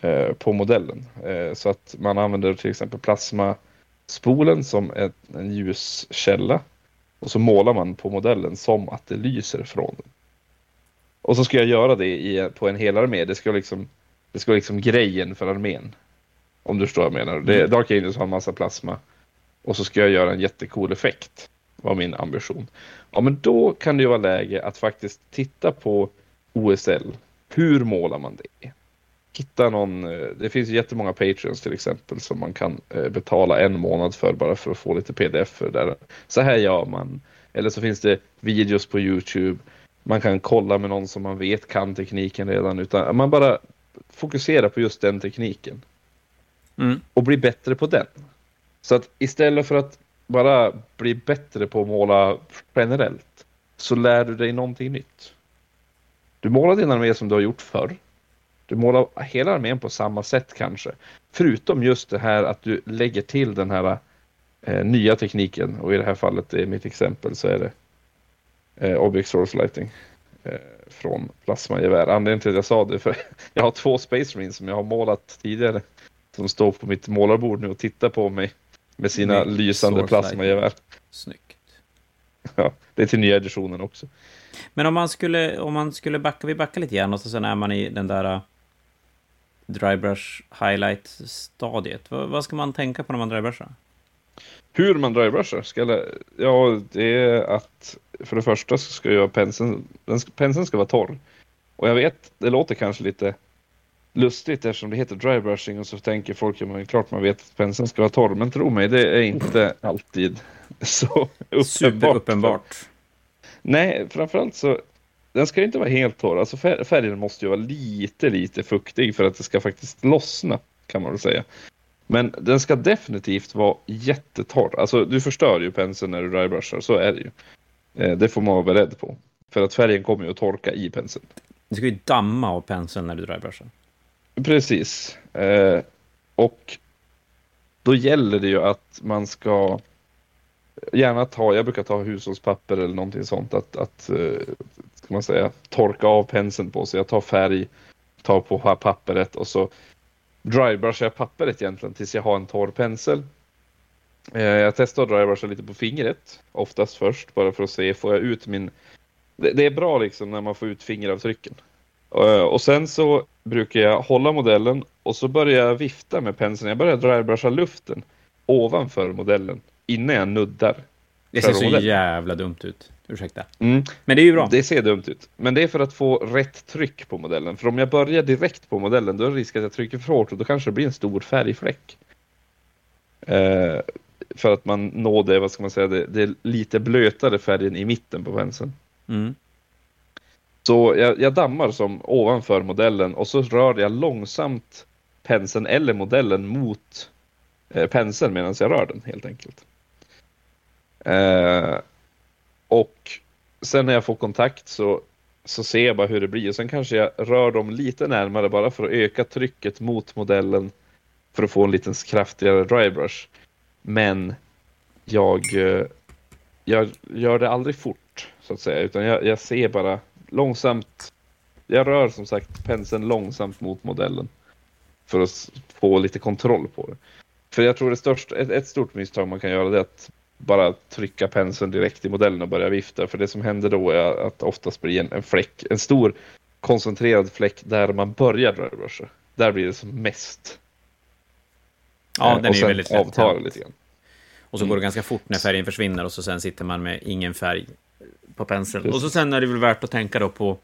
eh, på modellen. Eh, så att man använder till exempel plasmaspolen som ett, en ljuskälla. Och så målar man på modellen som att det lyser från den. Och så ska jag göra det i, på en hel armé. Det ska liksom, det ska liksom grejen för armén. Om du förstår vad jag menar. Det, mm. Dark Angels har en massa plasma. Och så ska jag göra en jättecool effekt. Var min ambition. Ja men då kan det ju vara läge att faktiskt titta på OSL. Hur målar man det? Hitta någon, eh, det finns jättemånga patreons till exempel som man kan eh, betala en månad för bara för att få lite pdf där. Så här gör man. Eller så finns det videos på Youtube man kan kolla med någon som man vet kan tekniken redan, utan man bara fokuserar på just den tekniken. Mm. Och blir bättre på den. Så att istället för att bara bli bättre på att måla generellt, så lär du dig någonting nytt. Du målar din armé som du har gjort förr. Du målar hela armén på samma sätt kanske. Förutom just det här att du lägger till den här eh, nya tekniken och i det här fallet, i mitt exempel, så är det eh, Object Source Lighting eh, från plasmagevär. Anledningen till att jag sa det för jag har två Space Marines som jag har målat tidigare som står på mitt målarbord nu och tittar på mig med sina Snyggt. lysande plasmagevär. Snyggt. Ja, det är till nya editionen också. Men om man skulle, om man skulle backa, vi backar lite grann och så sen är man i den där uh, drybrush highlight-stadiet. Vad, vad, ska man tänka på när man drybrushar? Hur man drybrushar? Ska ja, det är att för det första så ska ju penseln, den, penseln ska vara torr. Och jag vet, det låter kanske lite lustigt eftersom det heter drybrushing och så tänker folk, ja men klart man vet att penseln ska vara torr. Men tro mig, det är inte alltid så uppenbart. Superuppenbart. Nej, framförallt så den ska inte vara helt torr. Alltså färgen måste ju vara lite, lite fuktig för att det ska faktiskt lossna kan man väl säga. Men den ska definitivt vara jättetorr. Alltså du förstör ju penseln när du drybrushar, så är det ju. Eh, det får man vara beredd på. För att färgen kommer ju att torka i penseln. Du ska ju damma av penseln när du drybrushar. Precis. Eh, och då gäller det ju att man ska gärna ta, jag brukar ta hushållspapper eller någonting sånt att, att eh, ska man säga, torka av penseln på. Så jag tar färg, tar på pappret och så drybrushar jag pappret egentligen tills jag har en torr pensel. Eh, jag testar att drybrusha lite på fingret, oftast först, bara för att se, får jag ut min... Det är bra liksom när man får ut fingeravtrycken. Eh, och sen så brukar jag hålla modellen och så börjar jag vifta med penseln. Jag börjar drybrusha luften ovanför modellen innan jag nuddar Det ser så jävla dumt ut. Ursäkta. Mm. Men det är ju bra. Det ser dumt ut. Men det är för att få rätt tryck på modellen. För om jag börjar direkt på modellen då är det risk att jag trycker för hårt och då kanske det blir en stor färgfläck. Eh, för att man når det, vad ska man säga, det, det lite blötare färgen i mitten på penseln. Mm. Så jag, jag dammar som ovanför modellen och så rör jag långsamt penseln eller modellen mot eh, penseln medan jag rör den helt enkelt. Eh, och sen när jag får kontakt så, så ser jag bara hur det blir. Och sen kanske jag rör dem lite närmare bara för att öka trycket mot modellen för att få en lite kraftigare drybrush. Men jag, eh, jag gör det aldrig fort så att säga, utan jag, jag ser bara långsamt. Jag rör som sagt penseln långsamt mot modellen för att få lite kontroll på det. För jag tror det största, ett, ett stort misstag man kan göra är att bara trycka penseln direkt i modellen och börja vifta. För det som händer då är att oftast blir en, en fläck, en stor koncentrerad fläck där man börjar drybrusha. Där blir det som mest. Ja, Eh, den och är ju sen väldigt avtar lite grann. Och så går det Mm. ganska fort när färgen försvinner och så sen sitter man med ingen färg på penseln. Precis. Och så sen är det väl värt att tänka då på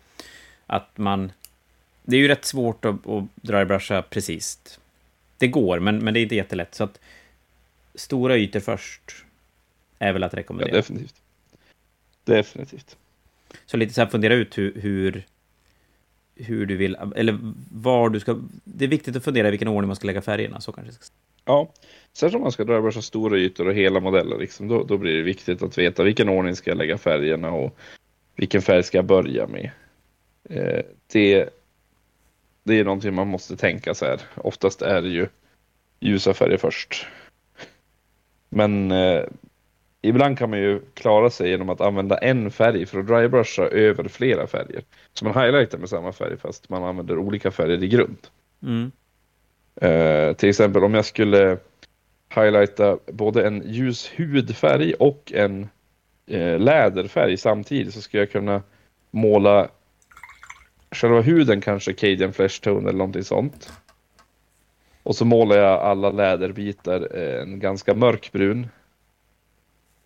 att man... Det är ju rätt svårt att, att drybrusha precis. Det går, men, men det är inte jättelätt. Så att stora ytor först är väl att Ja, rekommendera. definitivt. Definitivt. Så lite så här fundera ut hur, hur, hur du vill, eller var du ska... Det är viktigt att fundera i vilken ordning man ska lägga färgerna, så kanske. Ja, särskilt om man ska drybrusha stora ytor och hela modeller, liksom, då, då blir det viktigt att veta vilken ordning ska jag lägga färgerna och vilken färg ska jag börja med. Eh, det, det är någonting man måste tänka så här. Oftast är det ju ljusa färger först. Men eh, ibland kan man ju klara sig genom att använda en färg för att drybrusha över flera färger. Så man highlightar med samma färg fast man använder olika färger i grund. Mm. Eh, till exempel om jag skulle highlighta både en ljus hudfärg och en eh, läderfärg samtidigt så skulle jag kunna måla själva huden kanske Cadian Flesh Tone eller någonting sånt. Och så målar jag alla läderbitar eh, en ganska mörkbrun.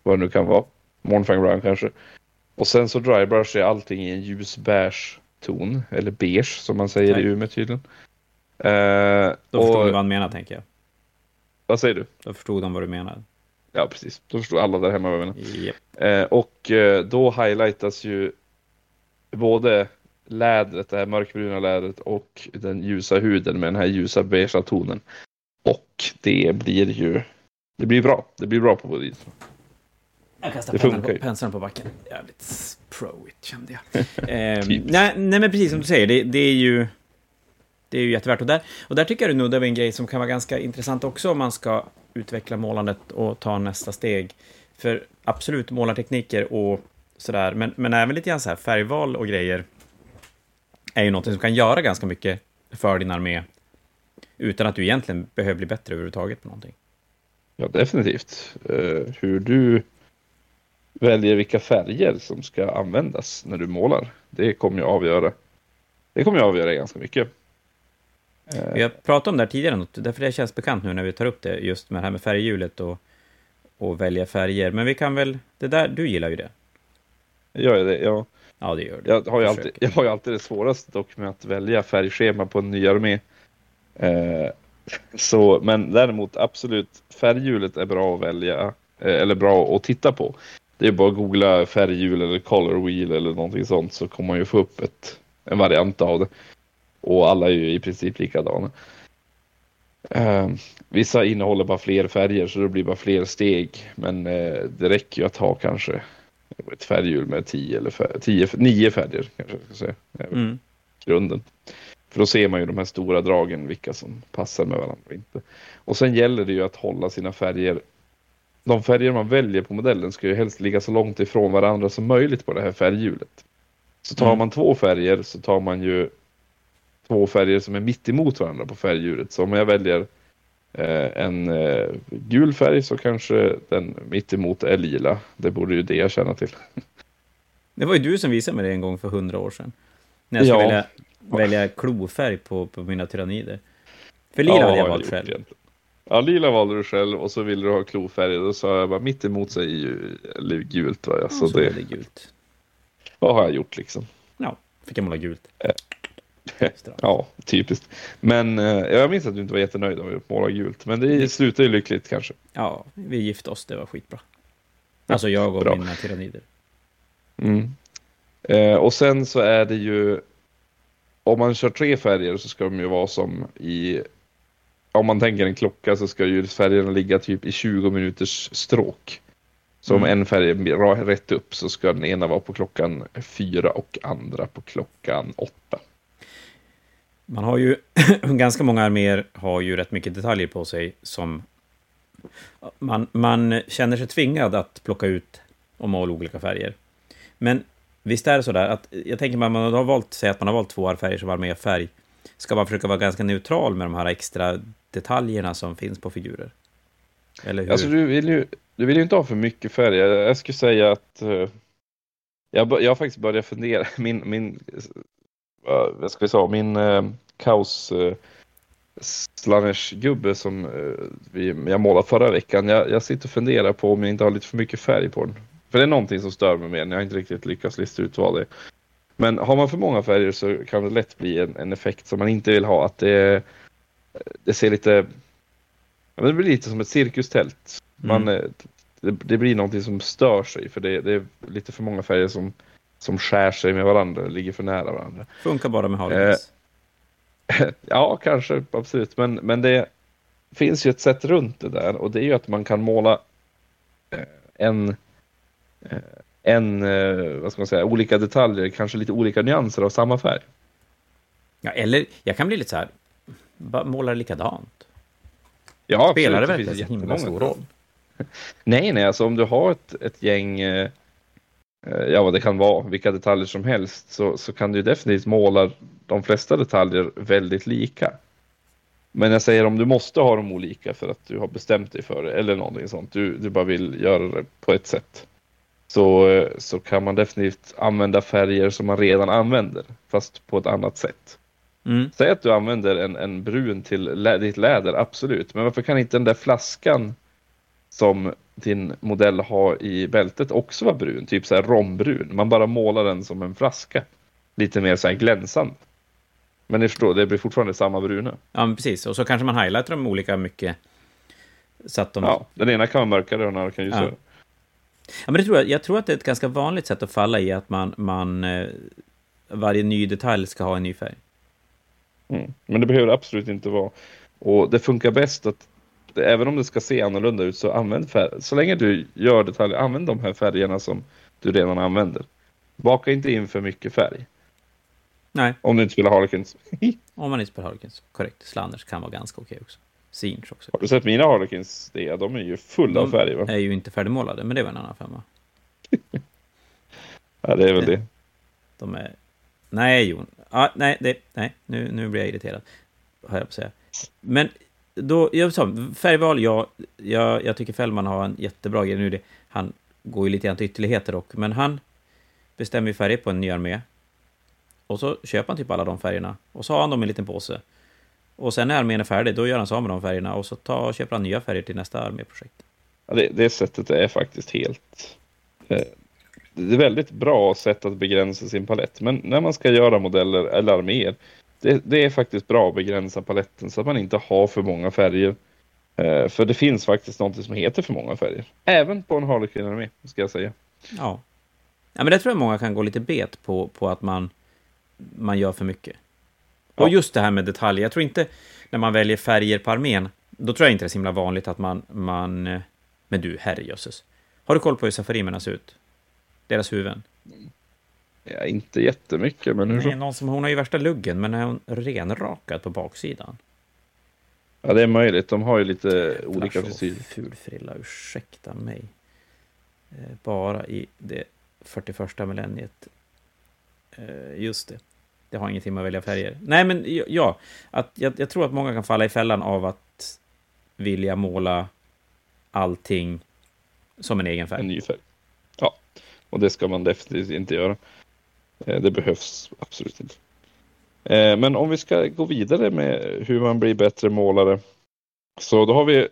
Vad det nu kan vara. Mornfang Brown kanske. Och sen så drybrushar jag allting i en ljus beige ton. Eller beige som man säger Nej. i Umeå tydligen. Eh, Då förstår och, ni vad han menar, tänker jag. Vad säger du? Då förstod de vad du menar. Ja, precis. Då förstår alla där hemma vad jag menar. Japp. Eh, och eh, då highlightas ju både lädret, det här mörkbruna lädret och den ljusa huden med den här ljusa beigea tonen. Och det blir ju det blir bra. Det blir bra på båda sidor. Jag kastar Det penseln på, penseln på backen. Jävligt pro-it, kände jag. eh, nej, nej, men precis som du säger, det, det är ju... Det är ju jättevärt. Och där, och där tycker jag du nuddar vid en grej som kan vara ganska intressant också om man ska utveckla målandet och ta nästa steg. För absolut, målartekniker och sådär, men, men även lite grann så här färgval och grejer är ju något som kan göra ganska mycket för din armé utan att du egentligen behöver bli bättre överhuvudtaget på någonting. Ja, definitivt. Eh, hur du väljer vilka färger som ska användas när du målar. Det kommer ju avgöra. Det kommer ju avgöra ganska mycket. Eh, Vi har pratat om det här tidigare, därför det känns bekant nu när vi tar upp det, just med det här med färghjulet och, och välja färger. Men vi kan väl, det där, du gillar ju det. Gör jag det? Ja. Ja, det gör du. Jag har, ju alltid, jag har ju alltid det svåraste dock med att välja färgschema på en ny armé. Eh, så, men däremot absolut, färghjulet är bra att välja, eh, eller bra att titta på. Det är bara att googla färghjul eller color wheel eller någonting sånt så kommer man ju få upp ett, en variant av det. Och alla är ju i princip likadana. Eh, vissa innehåller bara fler färger så det blir bara fler steg. Men eh, det räcker ju att ha kanske ett färghjul med 10 eller fär- 10, 9 färger kanske jag ska säga. väl Mm. grunden. För då ser man ju de här stora dragen, vilka som passar med varandra och inte. Och sen gäller det ju att hålla sina färger. De färger man väljer på modellen ska ju helst ligga så långt ifrån varandra som möjligt på det här färghjulet. Så tar Mm. man två färger så tar man ju två färger som är mitt emot varandra på färghjulet. Så om jag väljer eh, en eh, gul färg så kanske den mitt emot är lila. Det borde ju det jag känna till. Det var ju du som visade mig det en gång för hundra år sedan. När jag skulle Ja. välja, välja klofärg på, på mina tyrannider. För lila Ja, hade jag valt själv. egentligen. Ja, lila valde du själv och så ville du ha klofärg. Då sa jag bara mitt emot sig är ju gult. Va? Så, Och så det, det gult. vad har jag gjort liksom? Ja, fick jag måla gult. Ja, typiskt. Men eh, jag minns att du inte var jättenöjd av att måla gult. Men det slutar ju lyckligt kanske. Ja, vi gifte oss, det var skitbra. Alltså jag och Bra. mina tyrannider. Mm. Eh, och sen så är det ju om man kör tre färger så ska de ju vara som i om man tänker en klocka så ska ju färgerna ligga typ i 20 minuters stråk. Så om Mm. en färg är rätt upp så ska den ena vara på klockan fyra och andra på klockan åtta. Man har ju, ganska många arméer har ju rätt mycket detaljer på sig som man, man känner sig tvingad att plocka ut och måla olika färger. Men visst är det så där att jag tänker man, man har valt, säg att man har valt två färger som arméfärg, ska man försöka vara ganska neutral med de här extra detaljerna som finns på figurer? Eller hur? Alltså du vill ju, du vill ju inte ha för mycket färg. Jag, jag skulle säga att uh, jag, jag har faktiskt börjat fundera. Min, min uh, vad ska vi säga, min uh, kaos uh, gubbe som uh, vi, jag målade förra veckan. Jag, jag sitter och funderar på om jag inte har lite för mycket färg på den. För det är någonting som stör mig mer. Jag har inte riktigt lyckats lista ut vad det är. Men har man för många färger så kan det lätt bli en, en effekt som man inte vill ha. Att det, det ser lite det blir lite som ett cirkustält. Man, Mm. eh, det, det blir någonting som stör sig för det, det är lite för många färger som, som skär sig med varandra, ligger för nära varandra. Funkar bara med Harlequins. Ja, kanske, absolut. Men, men det finns ju ett sätt runt det där och det är ju att man kan måla eh, en, eh, en eh, vad ska man säga, olika detaljer, kanske lite olika nyanser av samma färg. Ja, eller jag kan bli lite så här, bara måla likadant. Ja, Spelar det verkligen så himla stor roll? Nej, nej, alltså om du har ett, ett gäng, eh, eh, ja vad det kan vara, vilka detaljer som helst, så, så kan du definitivt måla de flesta detaljer väldigt lika. Men jag säger om du måste ha dem olika för att du har bestämt dig för det, eller någonting sånt, du, du bara vill göra det på ett sätt. Så, så kan man definitivt använda färger som man redan använder, fast på ett annat sätt. Mm. Säg att du använder en, en brun till lä ditt läder, absolut. Men varför kan inte den där flaskan som din modell har i bältet också vara brun? Typ så här rombrun. Man bara målar den som en flaska. Lite mer så här glänsande. Men ni förstår, det blir fortfarande samma bruna. Ja, precis. Och så kanske man highlightar dem olika mycket. Så att de... Ja, den ena kan vara mörkare och den andra kan ljusare. Ja. Ja, men det tror jag, jag tror att det är ett ganska vanligt sätt att falla i att man, man eh, varje ny detalj ska ha en ny färg. Mm. Men det behöver absolut inte vara. Och det funkar bäst att även om det ska se annorlunda ut så använd färg. Så länge du gör detaljer, använd de här färgerna som du redan använder. Baka inte in för mycket färg. Nej, Om du inte spelar Harlequins. om man inte spelar Harlequins. Korrekt. Slanders kan vara ganska okej också. Sinch också. Har du sett mina Harlequins? Det, de är ju fulla av färg va? är ju inte färdigmålade, men det var en annan femma. Ja, det är väl det. De är... Nej, Jon. Ah, nej, det... nej nu, nu blir jag irriterad. Har jag på att säga. Men då, jag sa, färgval, ja, jag, jag tycker Fällman har en jättebra grej. Nu det, han går ju lite grann till ytterligheter dock, men han bestämmer ju färger på en ny armé. Och så köper han typ alla de färgerna. Och så har han dem i en liten påse. Och sen när armén är färdig, då gör han sig av med de färgerna. Och så tar, köper han nya färger till nästa arméprojekt. Ja, det, det sättet är faktiskt helt... Eh, det är väldigt bra sätt att begränsa sin palett. Men när man ska göra modeller eller arméer, det, det är faktiskt bra att begränsa paletten så att man inte har för många färger. Eh, för det finns faktiskt något som heter för många färger. Även på en Harlequin-armé, ska jag säga. Ja. ja, men det tror jag många kan gå lite bet på, på att man, man gör för mycket. Och Ja. just det här med detaljer, jag tror inte när man väljer färger på armén, då tror jag inte det är så himla vanligt att man... man eh, men du, herrejösses. Har du koll på hur safarimerna ser ut? Deras huvuden? Ja, inte jättemycket, men hur Nej, någon som, hon har ju värsta luggen, men är hon renrakad på baksidan? Ja, det är möjligt. De har ju lite olika Flash och frisyrer. Fulfrilla, ursäkta mig. Eh, bara i det 41 millenniet. Eh, just det. Det har ingenting med att välja färger. Nej, men ja, att jag, jag tror att många kan falla i fällan av att vilja måla allting som en egen färg. En ny färg. Ja, och det ska man definitivt inte göra. Eh, det behövs absolut inte. Eh, men om vi ska gå vidare med hur man blir bättre målare. Så då har vi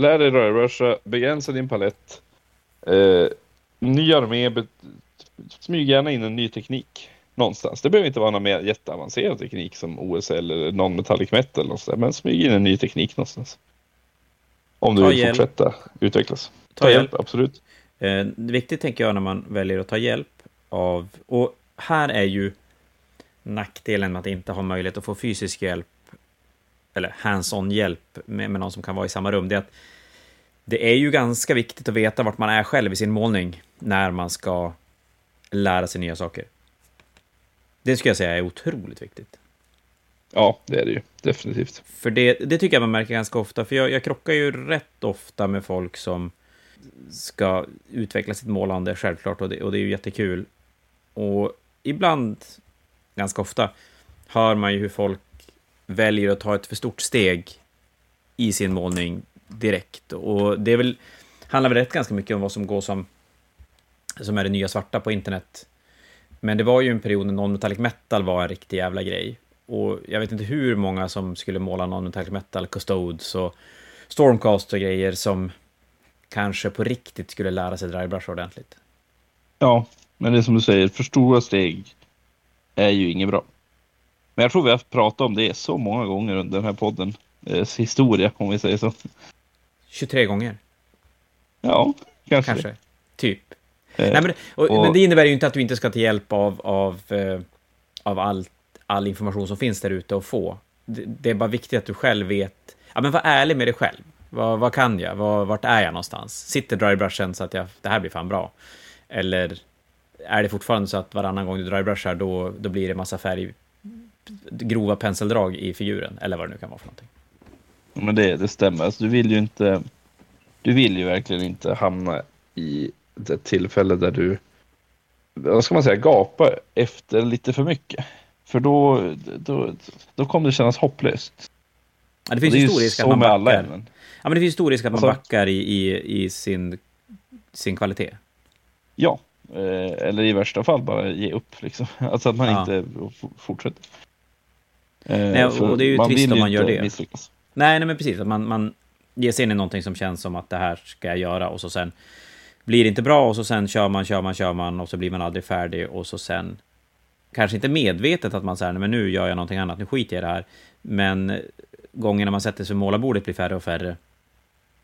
lär dig rörbrusha, begränsa din palett, eh, ny armé, smyg gärna in en ny teknik någonstans. Det behöver inte vara någon mer jätteavancerad teknik som OSL eller non-metallic metal eller något men smyg in en ny teknik någonstans. Om du Ta vill hjälp. fortsätta utvecklas. Ta hjälp. absolut. Eh, viktigt tänker jag när man väljer att ta hjälp av... Och här är ju nackdelen med att inte ha möjlighet att få fysisk hjälp eller hands-on hjälp med, med någon som kan vara i samma rum. Det är att det är ju ganska viktigt att veta vart man är själv i sin målning när man ska lära sig nya saker. Det skulle jag säga är otroligt viktigt. Ja, det är det ju. Definitivt. För det, det tycker jag man märker ganska ofta, för jag, jag krockar ju rätt ofta med folk som ska utveckla sitt målande, självklart, och det, och det är ju jättekul. Och ibland, ganska ofta, hör man ju hur folk väljer att ta ett för stort steg i sin målning direkt. Och det är väl, handlar väl rätt ganska mycket om vad som går som, som är det nya svarta på internet. Men det var ju en period när non-metallic metal var en riktig jävla grej. Och jag vet inte hur många som skulle måla non-metallic metal, custodes och stormcast och grejer som kanske på riktigt skulle lära sig drybrush ordentligt. Ja, men det är som du säger, för stora steg är ju inget bra. Men jag tror vi har pratat om det så många gånger under den här podden. Eh, historia, om vi säger så. 23 gånger, Ja, kanske. kanske. Typ. Eh, Nej, men, och, och- men det innebär ju inte att du inte ska ta hjälp av, av, eh, av all, all information som finns där ute och få. Det, det är bara viktigt att du själv vet. Ja, men var ärlig med dig själv. Vad, vad kan jag? Vad, vart är jag någonstans? Sitter drybrushen så att jag, det här blir fan bra? Eller är det fortfarande så att varannan gång du drybrushar då, då blir det massa färg, grova penseldrag i figuren? Eller vad det nu kan vara för någonting. Men det, det stämmer. Alltså, du vill ju inte. Du vill ju verkligen inte hamna i det tillfälle där du. Vad ska man säga? Gapar efter lite för mycket. För då, då, då kommer det kännas hopplöst. Ja, det Och finns det ju stor risk att man backar. Ja, men det finns stor risk att man backar i, i, i sin, sin kvalitet. Ja, eh, eller i värsta fall bara ge upp liksom. Alltså att man Ja. inte fortsätter. Eh, Nej, och det är ju trist om man gör det. Misslyckas. Nej, nej men precis. Att man, man ger sig in i någonting som känns som att det här ska jag göra och så sen blir det inte bra och så sen kör man, kör man, kör man och så blir man aldrig färdig och så sen kanske inte medvetet att man säger men nu gör jag någonting annat, nu skiter jag i det här. Men gångerna man sätter sig vid målarbordet blir färre och färre.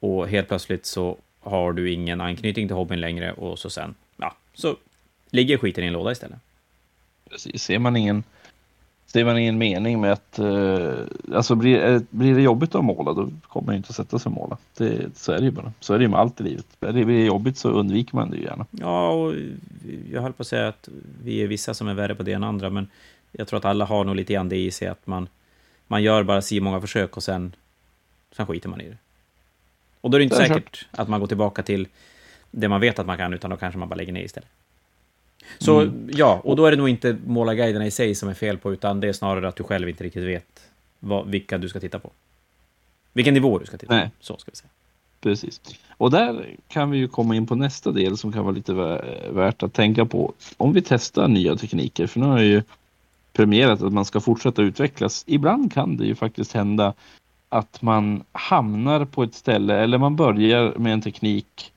Och helt plötsligt så har du ingen anknytning till hobbyn längre och så sen, ja, så ligger skiten i en låda istället. Precis. Ser man ingen Ser man ingen mening med att, eh, alltså blir, eh, blir det jobbigt att måla då kommer man inte att sätta sig och måla. Det, så är det ju bara. Så är det ju med allt i livet. Är det blir jobbigt så undviker man det ju gärna. Ja, och jag höll på att säga att vi är vissa som är värre på det än andra, men jag tror att alla har nog lite grann det i sig att man, man gör bara si många försök och sen, sen skiter man i det. Och då är det inte Det är säkert att man går tillbaka till det man vet att man kan, utan då kanske man bara lägger ner istället. Så Mm. ja, och då är det nog inte målarguiderna i sig som är fel på, utan det är snarare att du själv inte riktigt vet vad, vilka du ska titta på. Vilken nivå du ska titta Nej. på, så ska vi säga. Precis. Och där kan vi ju komma in på nästa del som kan vara lite vä- värt att tänka på. Om vi testar nya tekniker, för nu har jag ju premierat att man ska fortsätta utvecklas. Ibland kan det ju faktiskt hända att man hamnar på ett ställe eller man börjar med en teknik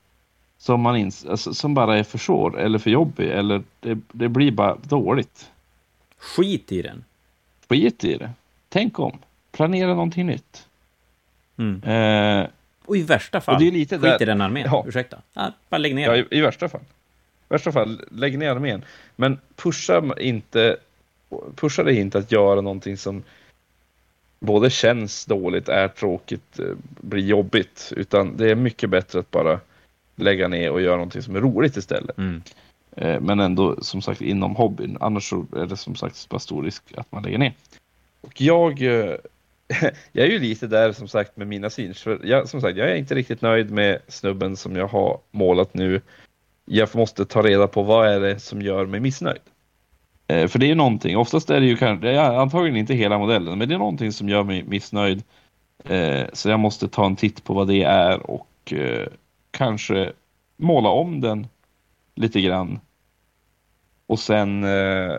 som, man ins- alltså, som bara är för svår eller för jobbig eller det, det blir bara dåligt. Skit i den. Skit i det. Tänk om. Planera någonting nytt. Mm. Eh, Och i värsta fall, det är lite skit där... i den armén. Ja. Ursäkta. Ja, bara lägg ner Ja, i, i värsta fall. I värsta fall, lägg ner armén. Men pusha inte, pusha dig inte att göra någonting som både känns dåligt, är tråkigt, eh, blir jobbigt. Utan det är mycket bättre att bara lägga ner och göra någonting som är roligt istället. Mm. Eh, Men ändå som sagt inom hobbyn. Annars så är det som sagt bara stor risk att man lägger ner. Och jag, eh, jag är ju lite där som sagt med mina syns. För jag, som sagt, jag är inte riktigt nöjd med snubben som jag har målat nu. Jag måste ta reda på vad är det som gör mig missnöjd. Eh, För det är ju någonting, oftast är det ju kanske, det är antagligen inte hela modellen, men det är någonting som gör mig missnöjd. Så jag måste ta en titt på vad det är och kanske måla om den lite grann. Och sen, eh,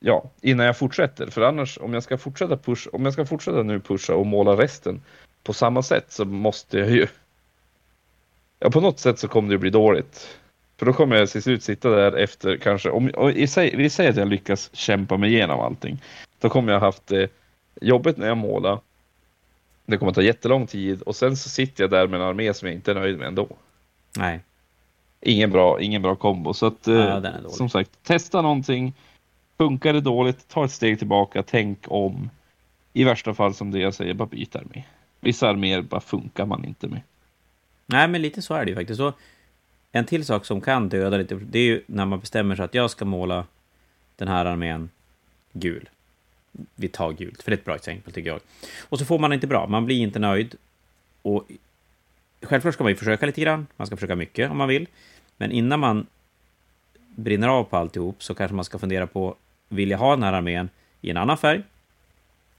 ja, innan jag fortsätter. För annars, om jag ska fortsätta pusha, om jag ska fortsätta nu pusha och måla resten, på samma sätt så måste jag ju... Ja, på något sätt så kommer det bli dåligt. För då kommer jag till slut sitta där efter kanske, om, om vi säger att jag lyckas kämpa mig igenom allting. Då kommer jag haft det jobbigt när jag målar. Det kommer ta jättelång tid och sen så sitter jag där med en armé som jag inte är nöjd med ändå. Nej. Ingen bra, ingen bra kombo. Så att, ja, eh, som sagt, testa någonting. Funkar det dåligt, ta ett steg tillbaka, tänk om. I värsta fall som det jag säger, bara byt armé. Vissa arméer bara funkar man inte med. Nej, men lite så är det ju faktiskt. Så en till sak som kan döda lite, det är ju när man bestämmer sig att jag ska måla den här armén gul. Vi tar gult, för det är ett bra exempel tycker jag. Och så får man inte bra, man blir inte nöjd. Och självklart ska man ju försöka lite grann, man ska försöka mycket om man vill. Men innan man brinner av på alltihop så kanske man ska fundera på, vill jag ha den här armén i en annan färg?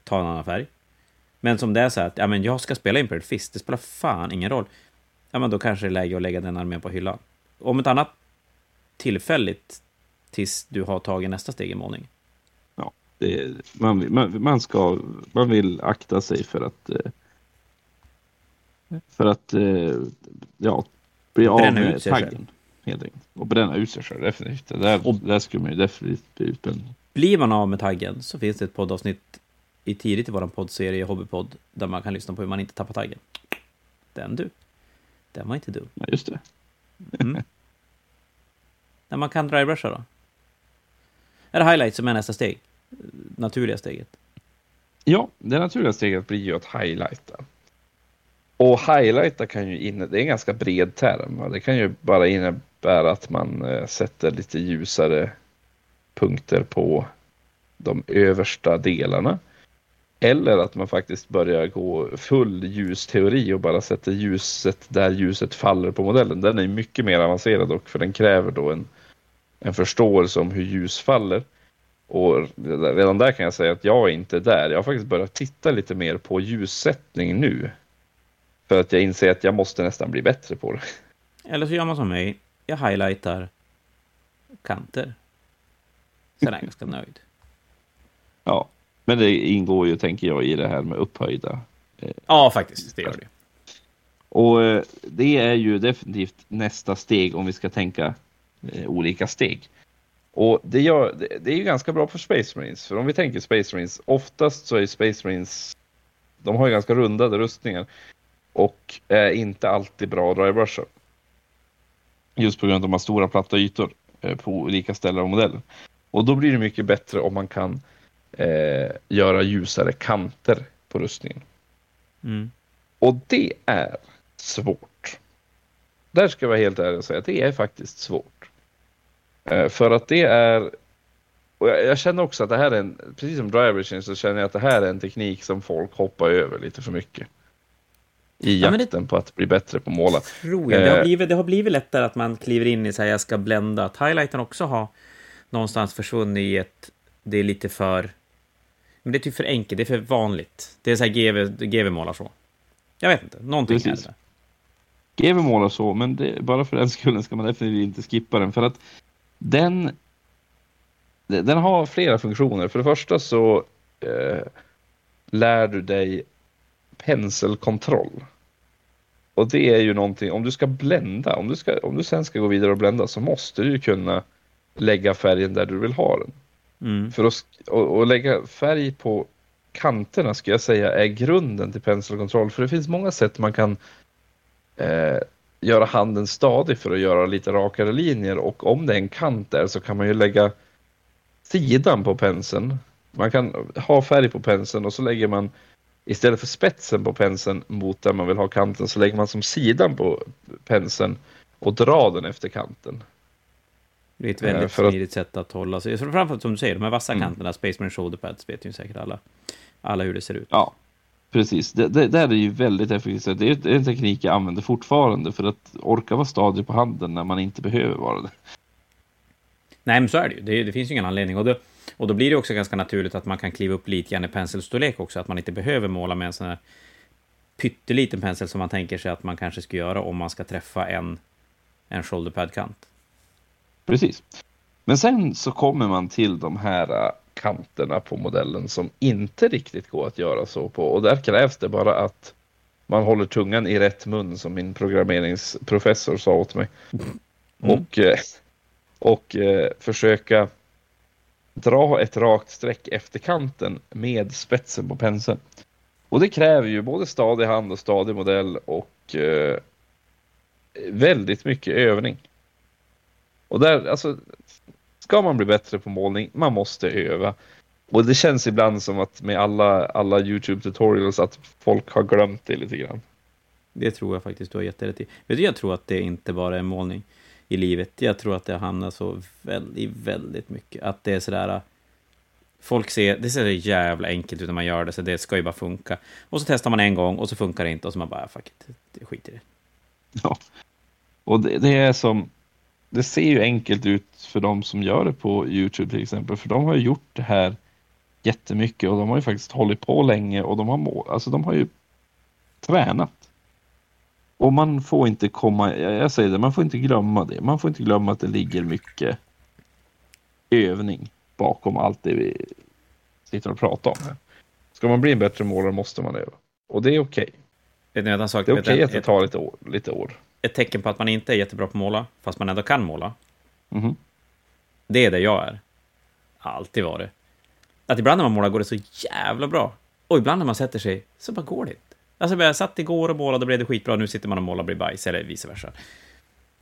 Ta en annan färg. Men som det är så här att ja, men jag ska spela Imperial Fist, det spelar fan ingen roll. Ja, men då kanske det är läge att lägga den armén på hyllan. Om ett annat tillfälligt tills du har tagit nästa steg i målning. Det, man, man, man, ska, man vill akta sig för att eh, för att eh, ja, bli av med taggen. Helt enkelt. Och bränna ut sig själv, definitivt. Det där, och, där skulle man ju definitivt bli utbränd. Blir man av med taggen så finns det ett poddavsnitt i tidigt i vår poddserie Hobbypodd där man kan lyssna på hur man inte tappar taggen. Den du. Den var inte dum. Ja, just det. Mm. När man kan drybrusha då? Är det highlight som är nästa steg? Naturliga steget? Ja, det naturliga steget blir ju att highlighta. Och highlighta kan ju innebära, det är en ganska bred term. Det kan ju bara innebära att man eh, sätter lite ljusare punkter på de översta delarna. Eller att man faktiskt börjar gå full ljusteori och bara sätter ljuset där ljuset faller på modellen. Den är mycket mer avancerad och för den kräver då en, en förståelse om hur ljus faller. Och redan där kan jag säga att jag är inte där. Jag har faktiskt börjat titta lite mer på ljussättning nu. För att jag inser att jag måste nästan bli bättre på det. Eller så gör man som mig. Jag highlightar kanter. Sen är jag ganska nöjd. Ja, men det ingår ju, tänker jag, i det här med upphöjda. Eh, ja, faktiskt. Det gör det. Och eh, det är ju definitivt nästa steg om vi ska tänka eh, olika steg. Och det, gör, det, det, är ju ganska bra för Space Marines. För om vi tänker Space Marines, oftast så är Space Marines, de har ju ganska rundade rustningar. Och är inte alltid bra drivebrusher. Just på grund av att de har stora platta ytor eh, på olika ställen av modellen. Och då blir det mycket bättre om man kan eh, göra ljusare kanter på rustningen. Mm. Och det är svårt. Där ska jag vara helt ärlig och säga att det är faktiskt svårt. Eh, för att det är och jag, jag, känner också att det här är en, precis som driver så känner jag att det här är en teknik som folk hoppar över lite för mycket. I jakten ja, det, på att bli bättre på att måla. Tror jag. Det, har eh, blivit, det har blivit lättare att man kliver in i så här, jag ska blända. Att highlighten också har någonstans försvunnit i ett, det är lite för men det är typ för enkelt, det är för vanligt. Det är så här GV, GV målar så. Jag vet inte, någonting Precis. är det. GV målar så, men det, bara för den skullen ska man definitivt inte skippa den. För att den, den har flera funktioner. För det första så eh, lär du dig penselkontroll. Och det är ju någonting, om du ska blända, om du, ska, om du sen ska gå vidare och blända så måste du ju kunna lägga färgen där du vill ha den. Mm. För att och, och lägga färg på kanterna ska jag säga är grunden till penselkontroll. För det finns många sätt man kan eh, göra handen stadig för att göra lite rakare linjer. Och om det är en kant där så kan man ju lägga sidan på penseln. Man kan ha färg på penseln och så lägger man istället för spetsen på penseln mot där man vill ha kanten så lägger man som sidan på penseln och drar den efter kanten. Det är ett väldigt för smidigt att... sätt att hålla sig. Framförallt som du säger, de här vassa mm. kanterna, Spaceman Shoulder Pads, vet ju säkert alla, alla hur det ser ut. Ja, precis. Det, det, det är ju väldigt effektivt. Det är, det en teknik jag använder fortfarande för att orka vara stadig på handen när man inte behöver vara det. Nej, men så är det ju. Det, det finns ju ingen anledning. Och då, och då blir det också ganska naturligt att man kan kliva upp lite grann i penselstorlek också, att man inte behöver måla med en sån här pytteliten pensel som man tänker sig att man kanske ska göra om man ska träffa en, en shoulderpad-kant. Precis. Men sen så kommer man till de här äh, kanterna på modellen som inte riktigt går att göra så på och där krävs det bara att man håller tungan i rätt mun som min programmeringsprofessor sa åt mig. Mm. Och, eh, och eh, försöka dra ett rakt streck efter kanten med spetsen på penseln. Och det kräver ju både stadig hand och stadig modell och eh, väldigt mycket övning. Och där, alltså, ska man bli bättre på målning, man måste öva. Och det känns ibland som att med alla, alla YouTube tutorials att folk har glömt det lite grann. Det tror jag faktiskt du har jätterätt i. Vet du, jag tror att det inte bara är målning i livet. Jag tror att det hamnar så väldigt, väldigt mycket. Att det är sådär... Folk ser, det ser så jävla enkelt ut när man gör det, så det ska ju bara funka. Och så testar man en gång och så funkar det inte och så man bara, fuck it, skiter i det. Ja. Och det, det är som, det ser ju enkelt ut för de som gör det på Youtube till exempel, för de har ju gjort det här jättemycket och de har ju faktiskt hållit på länge och de har, må, alltså de har ju tränat. Och man får inte komma, jag säger det, man får inte glömma det. Man får inte glömma att det ligger mycket övning bakom allt det vi sitter och pratar om här. Ska man bli en bättre målare måste man öva. Och det är okej. Sak? Det är okej ni, att det tar lite år. Lite år. Ett tecken på att man inte är jättebra på att måla, fast man ändå kan måla, Mhm. det är det jag är. Alltid varit. Att ibland när man målar går det så jävla bra. Och ibland när man sätter sig så bara går det inte. Alltså jag satt igår och målade och blev det skitbra, nu sitter man och målar och blir bajs, eller vice versa.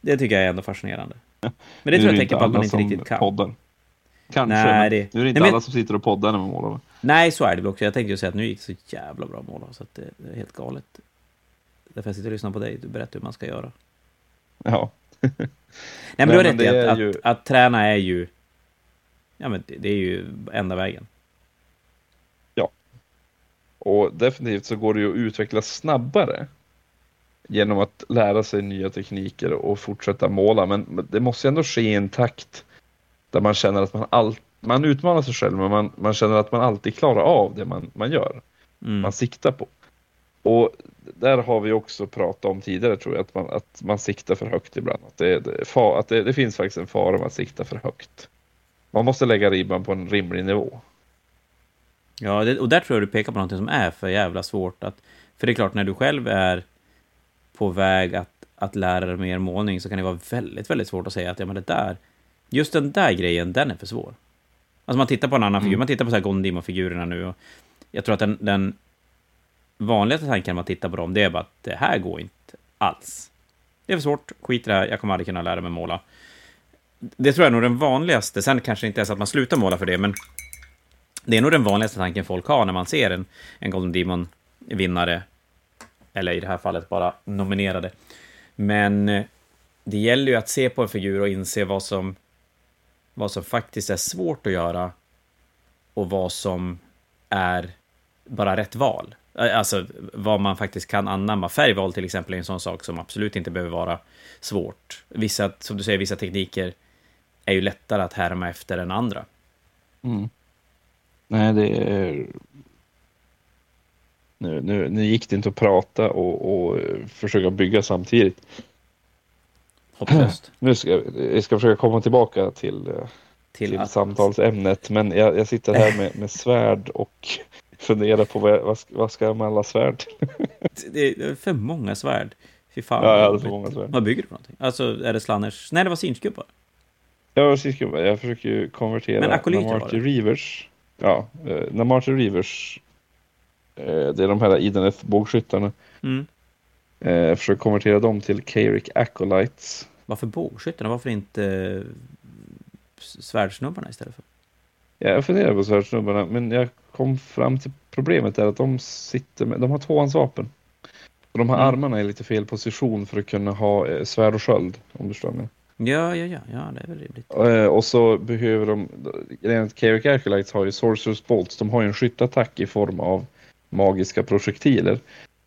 Det tycker jag är ändå fascinerande. Men det tror jag tecken på att man inte riktigt kan. Poddar. Kanske, Nej, det- nu är det inte Nej, men- alla som sitter och poddar när man målar. Nej, så är det väl också. Jag tänkte ju säga att nu gick det så jävla bra att måla, så att det, det är helt galet. Därför jag sitter och lyssnar på dig, du berättar hur man ska göra. Ja. Nej, men du har rätt i att, är att, ju- att, träna är ju... Ja, men det, är ju enda vägen. Och definitivt så går det ju att utveckla snabbare genom att lära sig nya tekniker och fortsätta måla. Men det måste ju ändå ske i en takt där man känner att man alltid man utmanar sig själv, men man, man känner att man alltid klarar av det man, man gör, Mm. man siktar på. Och där har vi också pratat om tidigare tror jag, att man, att man siktar för högt ibland. Att, det, det, fa- att det, det finns faktiskt en fara med att sikta för högt. Man måste lägga ribban på en rimlig nivå. Ja, det, och där tror jag du pekar på något som är för jävla svårt. Att, för det är klart, när du själv är på väg att, att lära dig mer målning så kan det vara väldigt, väldigt svårt att säga att ja, men det där, just den där grejen, den är för svår. Alltså man tittar på en annan figur, man tittar på så här Gondimo-figurerna nu och jag tror att den, den vanligaste tanken när man tittar på dem, det är bara att det här går inte alls. Det är för svårt, skit i det här, jag kommer aldrig kunna lära mig måla. Det tror jag är nog den vanligaste, sen kanske det inte är så att man slutar måla för det, men det är nog den vanligaste tanken folk har när man ser en, en Golden Demon-vinnare, eller i det här fallet bara nominerade. Men eh, det gäller ju att se på en figur och inse vad som, vad som faktiskt är svårt att göra och vad som är bara rätt val. Eh, Alltså vad man faktiskt kan anamma. Färgval till exempel är en sån sak som absolut inte behöver vara svårt. Vissa, som du säger, vissa tekniker är ju lättare att härma efter än andra. Mm. Nej, det är... Nu, nu, nu gick det inte att prata och, och eh, försöka bygga samtidigt. Hopplöst. Nu ska jag ska försöka komma tillbaka till, eh, Till till att samtalsämnet, men jag, jag sitter här med, med svärd och funderar på vad, jag, vad, ska, vad ska jag med alla svärd? Det är för många svärd. Fy fan. Ja, jag hade för många svärd. Vad bygger du på någonting? Alltså, är det slanners? Nej, det var sinskubbar. Jag, ska, jag försöker ju konvertera Men akolyter var det. Reavers. Ja, eh, Namarty Reavers. Eh, det är de här Ideneth bågskyttarna. Mm. Eh, jag försöker konvertera dem till Karik Acolytes. Varför bågskyttarna? Varför inte eh, svärdsnubbarna istället för? Ja, jag funderar på svärdsnubbarna, men jag kom fram till problemet är att de sitter med, de har tvåhandsvapen. Och de här Mm. armarna i lite fel position för att kunna ha eh, svärd och sköld, om du förstår mig. Ja, ja, ja, ja, det är väl rimligt. Eh, och så behöver de, att Karik Acolytes har ju Sorcerer's Bolts, de har ju en skyttattack i form av magiska projektiler.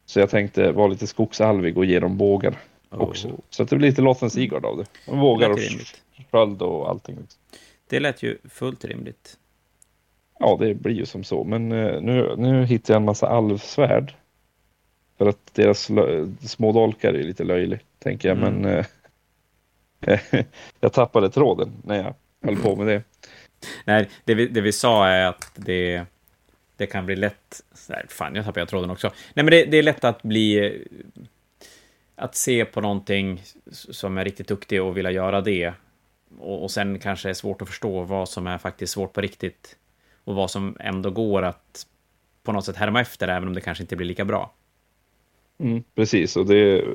Så jag tänkte vara lite skogsalvig och ge dem bågar också. Oh, Så att det blir lite Lothar Sigurd av det. De vågar och sköld och allting. liksom. Det lät ju fullt rimligt. Ja, det blir ju som så. Men eh, nu, nu hittar jag en massa alvsvärd. För att deras lö- små dolkar är lite löjligt, tänker jag. Mm. Men eh, jag tappade tråden när jag höll på med det. Nej, det vi, det vi sa är att det, det det kan bli lätt... Nej, fan, jag tappade tråden också. Nej, men det, det är lätt att bli... Att se på någonting som är riktigt duktig och vilja göra det. Och, och sen kanske är svårt att förstå vad som är faktiskt svårt på riktigt. Och vad som ändå går att på något sätt härma efter, även om det kanske inte blir lika bra. Mm, precis, och det,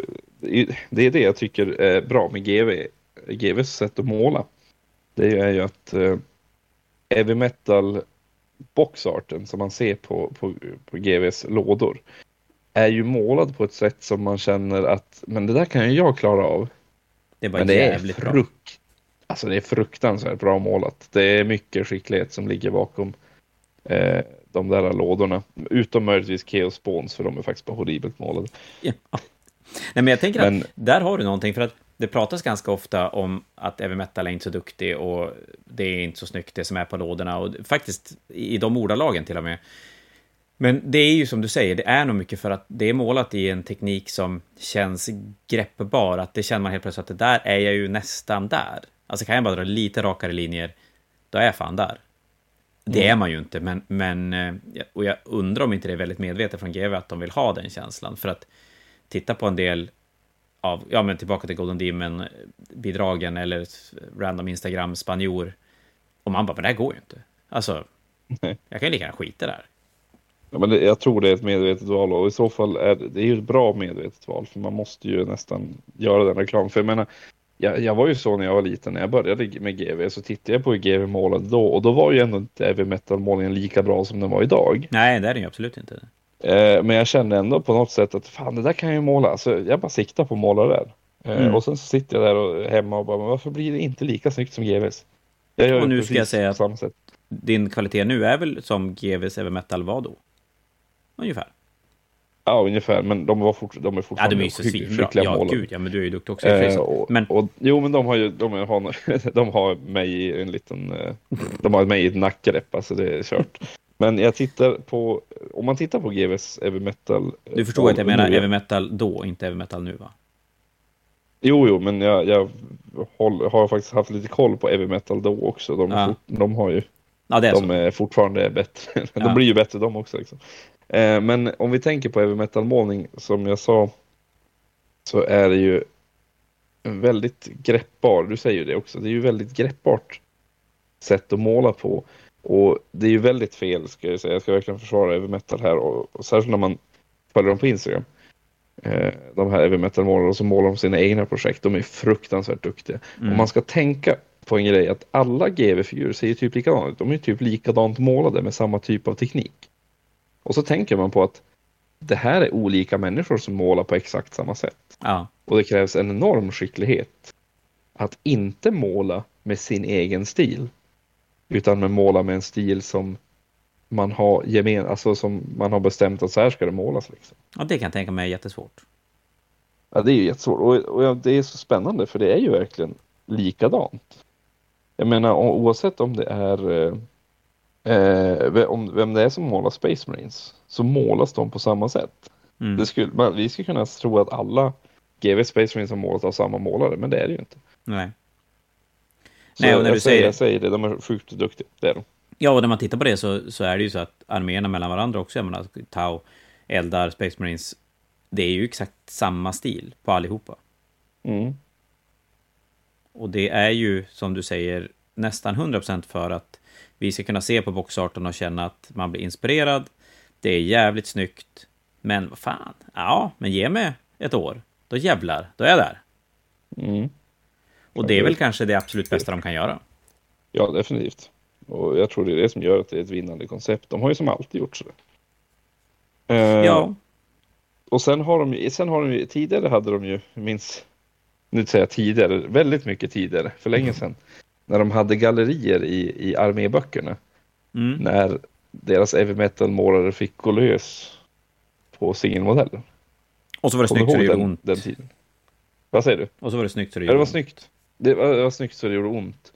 det är det jag tycker är bra med GV. GVs sätt att måla. Det är ju att eh, heavy metal boxarten som man ser på, på, på GVs lådor är ju målad på ett sätt som man känner att men det där kan ju jag klara av. Det är bara men det jävligt är bra. Alltså det är fruktansvärt bra målat. Det är mycket skicklighet som ligger bakom eh, de där lådorna. Utom möjligtvis Chaos Spawns för de är faktiskt bara horribelt målade. Ja. Nej, men jag tänker Men- att där har du någonting, för att det pratas ganska ofta om att heavy metal är inte så duktig och det är inte så snyggt det som är på lådorna och faktiskt i de ordalagen till och med. Men det är ju som du säger, det är nog mycket för att det är målat i en teknik som känns greppbar, att det känner man helt plötsligt att det där är jag ju nästan där. Alltså kan jag bara dra lite rakare linjer, då är jag fan där. Det är man ju inte, men, men eh, och jag undrar om inte det är väldigt medvetet från GW att de vill ha den känslan. För att titta på en del av, ja men tillbaka till Golden Demon-bidragen eller random Instagram-spanjor. Och man bara, men det här går ju inte. Alltså, Nej. jag kan ju lika gärna skita där. Ja, men det, jag tror det är ett medvetet val och i så fall är det, det är ju ett bra medvetet val för man måste ju nästan göra den reklam. För jag menar, jag, jag var ju så när jag var liten, när jag började med GV så tittade jag på hur GV målade då och då var ju ändå inte heavy metal-målningen lika bra som den var idag. Nej, det är det ju absolut inte. Eh, men jag kände ändå på något sätt att fan det där kan jag ju måla, så jag bara siktar på att måla det där. Eh, Mm. Och sen så sitter jag där och, hemma och bara, men varför blir det inte lika snyggt som GVs? Jag gör Och nu ska jag säga att-. Din kvalitet nu är väl som GWs Heavy Metal var då? Ungefär. Ja, ungefär, men de, var fort, de är Ja, fortfarande de är så skickliga Ja, målare. gud, ja, men du är ju duktig också. Eh, och, Men och, jo, men de har ju de har, de har mig i en liten, eh, de har mig i ett nackgrepp, alltså det är kört. Men jag tittar på, om man tittar på GVs Heavy Metal. du förstår att jag menar Heavy Metal då, inte Heavy Metal nu va? Jo, jo, men jag, jag håll, har faktiskt haft lite koll på Heavy Metal då också. De, Ja. de har ju, Ja, är de så. är fortfarande bättre. Ja. de blir ju bättre de också. Liksom. Eh, men om vi tänker på Heavy Metal-målning, som jag sa, så är det ju väldigt greppbar, du säger ju det också, det är ju väldigt greppbart sätt att måla på. Och det är ju väldigt fel, ska jag säga. Jag ska verkligen försvara Heavy Metal här, och, och särskilt när man följer dem på Instagram. Eh, de här Heavy Metal-målarna som målar om sina egna projekt, de är fruktansvärt duktiga. Mm. Och man ska tänka på en grej att alla GV-figurer ser ju typ likadana ut. De är ju typ likadant målade med samma typ av teknik. Och så tänker man på att det här är olika människor som målar på exakt samma sätt. Ja, Och det krävs en enorm skicklighet att inte måla med sin egen stil. Utan med måla med en stil som man har gemen, alltså som man har bestämt att så här ska det målas. Liksom. ja det kan jag tänka mig är jättesvårt. Ja, det är ju jättesvårt och, och det är så spännande för det är ju verkligen likadant. Jag menar oavsett om det är eh, om vem det är som målar Space Marines så målas de på samma sätt. Mm. Det skulle, man, vi skulle kunna tro att alla GW Space Marines har målat av samma målare men det är det ju inte. Nej. Så Nej, och när jag, du säger, säger- jag säger det, de är sjukt duktiga. Det är de. Ja, och när man tittar på det så, så är det ju så att arméerna mellan varandra också, jag menar, Tau, Eldar, Space Marines, det är ju exakt samma stil på allihopa. Mm. Och det är ju, som du säger, nästan 100% för att vi ska kunna se på boxarten och känna att man blir inspirerad. Det är jävligt snyggt. Men vad fan, ja, men ge mig ett år. Då jävlar, då är jag där. Mm. Och det är väl kanske det absolut bästa de kan göra. Ja, definitivt. Och jag tror det är det som gör att det är ett vinnande koncept. De har ju som alltid gjort så. Eh, Ja, Och sen har de ju, sen har de ju, tidigare hade de ju, minns, nu säger jag tidigare, väldigt mycket tidigare, för länge sedan, när de hade gallerier i, i arméböckerna, mm. när deras heavy metal-målare fick gå lös på singelmodeller. och så var det Kommer snyggt så det gjorde ont. den tiden? Vad säger du? Och så var det snyggt så det Ja, det gjorde var ont. snyggt. Det var, det var snyggt så det gjorde ont.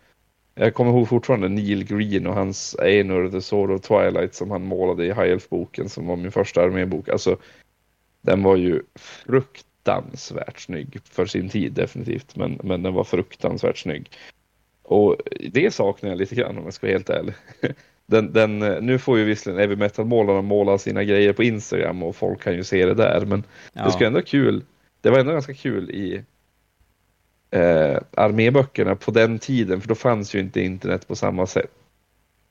Jag kommer ihåg fortfarande Neil Green och hans Einur, The Sword of Twilight som han målade i High Elf-boken som var min första armébok. Alltså, den var ju fruktansvärt snygg för sin tid definitivt, men, men den var fruktansvärt snygg. Och det saknar jag lite grann om jag ska vara helt ärlig. den, den, nu får ju visserligen heavy metal-målarna måla sina grejer på Instagram och folk kan ju se det där, men Ja. det ska ändå kul. Det var ändå ganska kul i eh, arméböckerna på den tiden, för då fanns ju inte internet på samma sätt.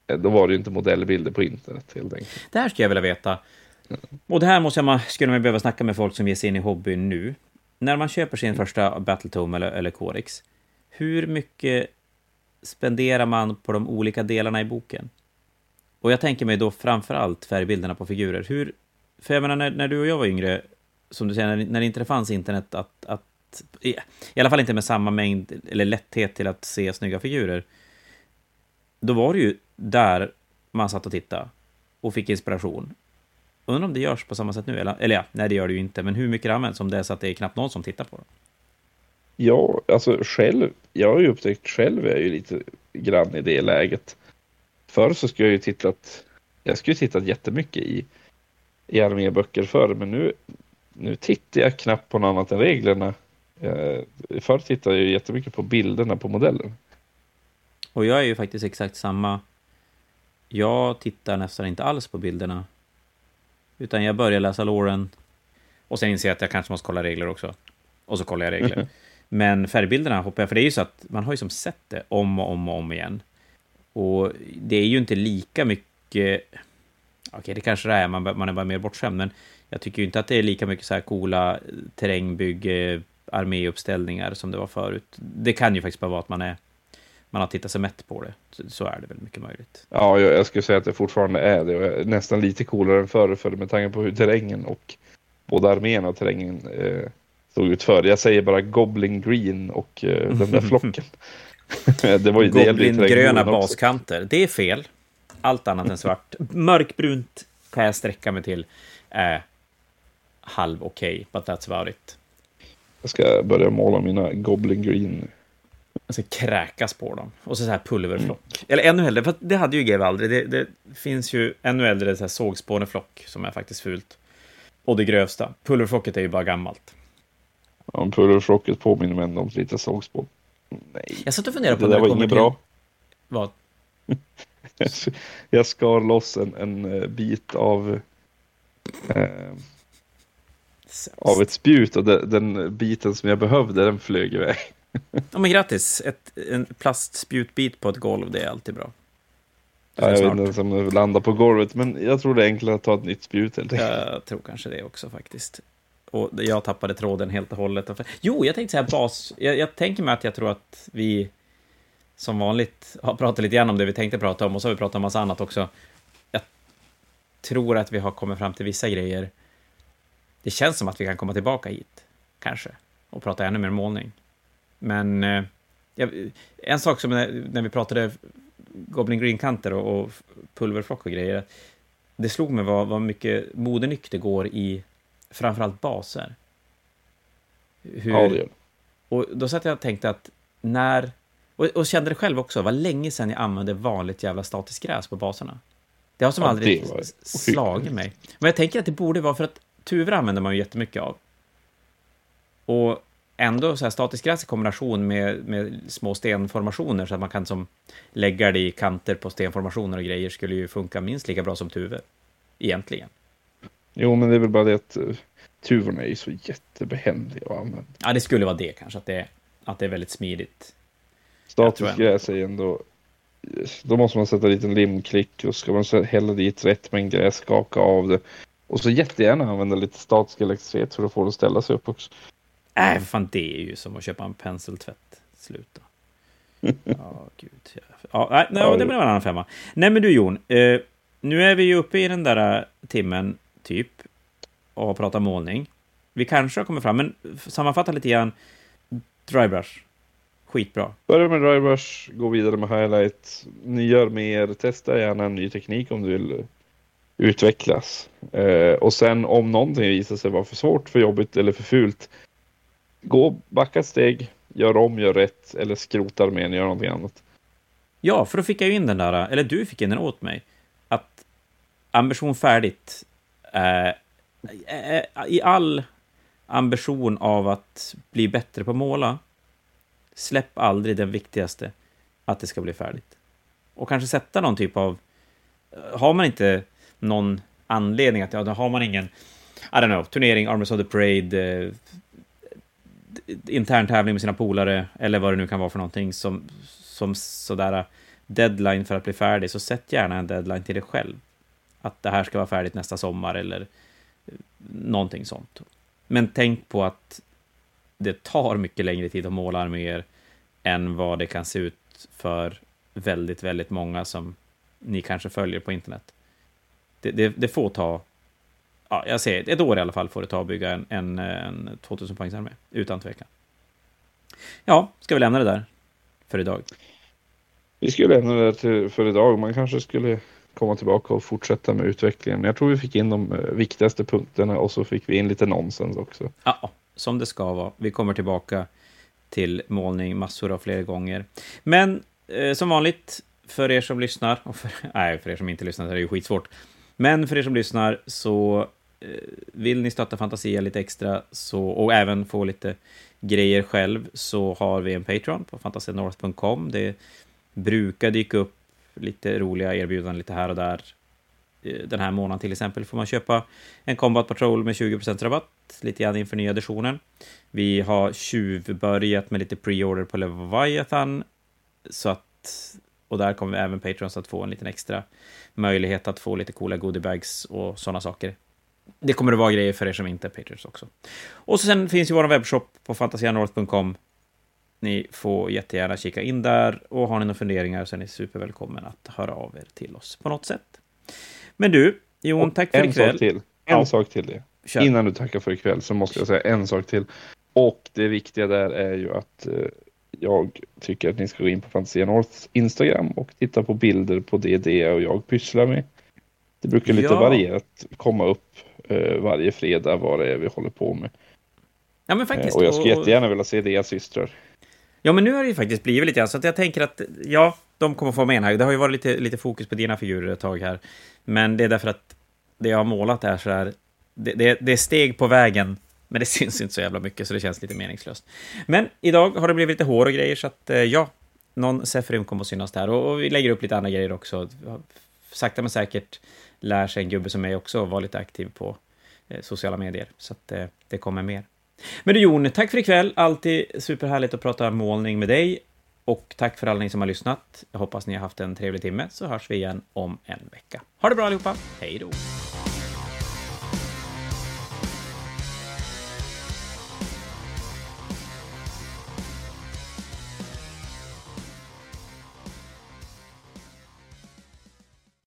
Eh, Då var det ju inte modellbilder på internet helt enkelt. Det här skulle jag vilja veta. Och det här måste man, skulle man behöva snacka med folk som ger sig in i hobbyn nu. När man köper sin första Battletome eller, eller Codex, hur mycket spenderar man på de olika delarna i boken? Och jag tänker mig då framför allt färgbilderna på figurer. Hur, för jag menar, när, när du och jag var yngre, som du säger, när, när det inte fanns internet, att, att i, i alla fall inte med samma mängd eller lätthet till att se snygga figurer, då var det ju där man satt och tittade och fick inspiration. Undrar om det görs på samma sätt nu? Eller, eller ja, nej det gör det ju inte, men hur mycket det används om det är så att det är knappt någon som tittar på det? Ja, alltså själv, jag har ju upptäckt själv är jag ju lite grann i det läget. Förr så skulle jag ju tittat, jag skulle tittat jättemycket i, i arméböcker förr, men nu, nu tittar jag knappt på något annat än reglerna. Eh, förr tittade jag ju jättemycket på bilderna på modellen. Och jag är ju faktiskt exakt samma. Jag tittar nästan inte alls på bilderna. Utan jag börjar läsa låren. Och sen inser jag att jag kanske måste kolla regler också. Och så kollar jag regler. Men färgbilderna hoppar jag, för det är ju så att man har ju som sett det om och om och om igen. Och det är ju inte lika mycket... Okej, det kanske det är, man, man är bara mer bortskämd, men jag tycker ju inte att det är lika mycket så här coola terrängbygge, arméuppställningar som det var förut. Det kan ju faktiskt bara vara att man är man har tittat sig mätt på det. Så, är det väl mycket möjligt. Ja, jag, jag skulle säga att det fortfarande är det. Och är nästan lite coolare än förr, för med tanke på hur terrängen och både armén och terrängen eh, såg ut förr. Jag säger bara Goblin Green och eh, den där flocken. det var ju Goblin-gröna baskanter. Det är fel. Allt annat än svart. Mörkbrunt kan jag sträcka mig till. Eh, halv okej, but that's about it. Jag ska börja måla mina Goblin Green. Jag ska kräkas på dem. Och så, så här pulverflock. Eller ännu hellre, för det hade ju GW aldrig. Det, det finns ju ännu äldre så här sågspåneflock som är faktiskt fult. Och det grövsta. Pulverflocket är ju bara gammalt. Ja, pulverflocket påminner mig ändå om lite sågspån. Nej, Jag satt och funderade på det när där var inget till- bra. Vad? Jag skar loss en, en eh, bit av, eh, av ett spjut och den, den biten som jag behövde den flög iväg. Ja, men grattis! Ett, en plastspjutbit på ett golv, det är alltid bra. Ja, jag vet inte ens om den landar på golvet men jag tror det är enklare att ta ett nytt spjut enkelt. Jag tror kanske det också faktiskt. Och jag tappade tråden helt och hållet. Jo, jag tänkte säga bas. Jag, jag tänker mig att jag tror att vi som vanligt har pratat lite grann om det vi tänkte prata om och så har vi pratat om massa annat också. Jag tror att vi har kommit fram till vissa grejer. Det känns som att vi kan komma tillbaka hit, kanske, och prata ännu mer målning. Men eh, jag, en sak som när, när vi pratade Goblin Green-kanter och, och pulverflock och grejer, det slog mig vad, vad mycket modenyck det går i framförallt baser. Hur, Ja, det gör det. och då satt jag och tänkte att när... Och, och kände det själv också, vad länge sedan jag använde vanligt jävla statiskt gräs på baserna. Det har som Ja, aldrig slagit mig. Men jag tänker att det borde vara för att tuvor använder man ju jättemycket av. Och ändå så här statiskt gräs i kombination med, med små stenformationer så att man kan som lägga det i kanter på stenformationer och grejer skulle ju funka minst lika bra som tuvor. Egentligen. Jo, men det är väl bara det att uh, tuvorna är ju så jättebehändiga att använda. Ja, det skulle vara det kanske, att det, att det är väldigt smidigt. Statiskt gräs är ändå... Då måste man sätta dit en limklick och ska man hälla dit rätt mängd gräs, skaka av det. Och så jättegärna använda lite statisk elektricitet för att få det att ställa sig upp också. Äh, för fan, det är ju som att köpa en penseltvätt. Sluta. Ja, gud. Ja, ja, nej, nej, det blir en annan femma. Nej, men du Jon, eh, nu är vi ju uppe i den där eh, timmen, typ, och har pratat målning. Vi kanske har kommit fram, men sammanfatta lite grann. Drybrush. Skitbra. Börja med drybrush, gå vidare med highlight. Ni gör mer, testa gärna en ny teknik om du vill utvecklas. Eh, och sen om någonting visar sig vara för svårt, för jobbigt eller för fult. Gå, backa ett steg, gör om, gör rätt eller skrota armén, gör någonting annat. Ja, för då fick jag ju in den där, eller du fick in den åt mig, att ambition färdigt, Eh, eh, i all ambition av att bli bättre på att måla, släpp aldrig den viktigaste, att det ska bli färdigt. Och kanske sätta någon typ av eh, har man inte någon anledning att, ja, då har man ingen, I don't know, turnering, Armors of the Parade, eh, intern tävling med sina polare, eller vad det nu kan vara för någonting, som, som sådär deadline för att bli färdig, så sätt gärna en deadline till dig själv. Att det här ska vara färdigt nästa sommar, eller eh, någonting sånt. Men tänk på att det tar mycket längre tid att måla arméer än vad det kan se ut för väldigt, väldigt många som ni kanske följer på internet. Det, det, det får ta, ja, jag säger ett år i alla fall får det ta att bygga en, en, en 2000-poängsarmé. utan tvekan. Ja, ska vi lämna det där för idag? Vi skulle lämna det där för idag. Man kanske skulle komma tillbaka och fortsätta med utvecklingen. Jag tror vi fick in de eh, viktigaste punkterna och så fick vi in lite nonsens också. Ja, som det ska vara. Vi kommer tillbaka till målning massor av fler gånger. Men eh, som vanligt, för er som lyssnar, och för, nej, för er som inte lyssnar det är ju skitsvårt. Men för er som lyssnar så eh, vill ni stötta Fantasia lite extra så, och även få lite grejer själv så har vi en Patreon på fantasianorth.com. Det brukar dyka upp lite roliga erbjudanden lite här och där. Eh, den här månaden till exempel får man köpa en Combat Patrol med 20% rabatt, lite grann inför nya editionen. Vi har tjuvbörjat med lite pre-order på Leviathan, så att, och där kommer även Patrons att få en liten extra möjlighet att få lite coola goodiebags och sådana saker. Det kommer att vara grejer för er som inte är Patrons också. Och så sen finns ju vår webbshop på fantasianorth.com ni får jättegärna kika in där och har ni några funderingar så är ni supervälkommen att höra av er till oss på något sätt. Men du, Jon, och tack för en ikväll. Sak till. En Ja. sak till det. Kör. Innan du tackar för ikväll så måste jag säga en sak till. Och det viktiga där är ju att eh, jag tycker att ni ska gå in på Fantasia Norths Instagram och titta på bilder på det det och jag pysslar med. Det brukar lite Ja. varierat komma upp eh, varje fredag vad det är vi håller på med. Ja, men Eh, faktiskt. och jag skulle och- jättegärna vilja se deras systrar. Ja, men nu har det ju faktiskt blivit lite grann, så att jag tänker att ja, de kommer få med en här. Det har ju varit lite, lite fokus på dina figurer ett tag här. Men det är därför att det jag har målat är så här, det, det, det är steg på vägen, men det syns inte så jävla mycket, så det känns lite meningslöst. Men idag har det blivit lite hår och grejer, så att eh, ja, någon Sefrim kommer att synas där. Och, och vi lägger upp lite andra grejer också. Sakta men säkert lär sig en gubbe som mig också vara lite aktiv på eh, sociala medier, så att eh, det kommer mer. Men du Jon, tack för ikväll. Alltid superhärligt att prata målning med dig. Och tack för alla ni som har lyssnat. Jag hoppas ni har haft en trevlig timme, så hörs vi igen om en vecka. Ha det bra allihopa. Hej då!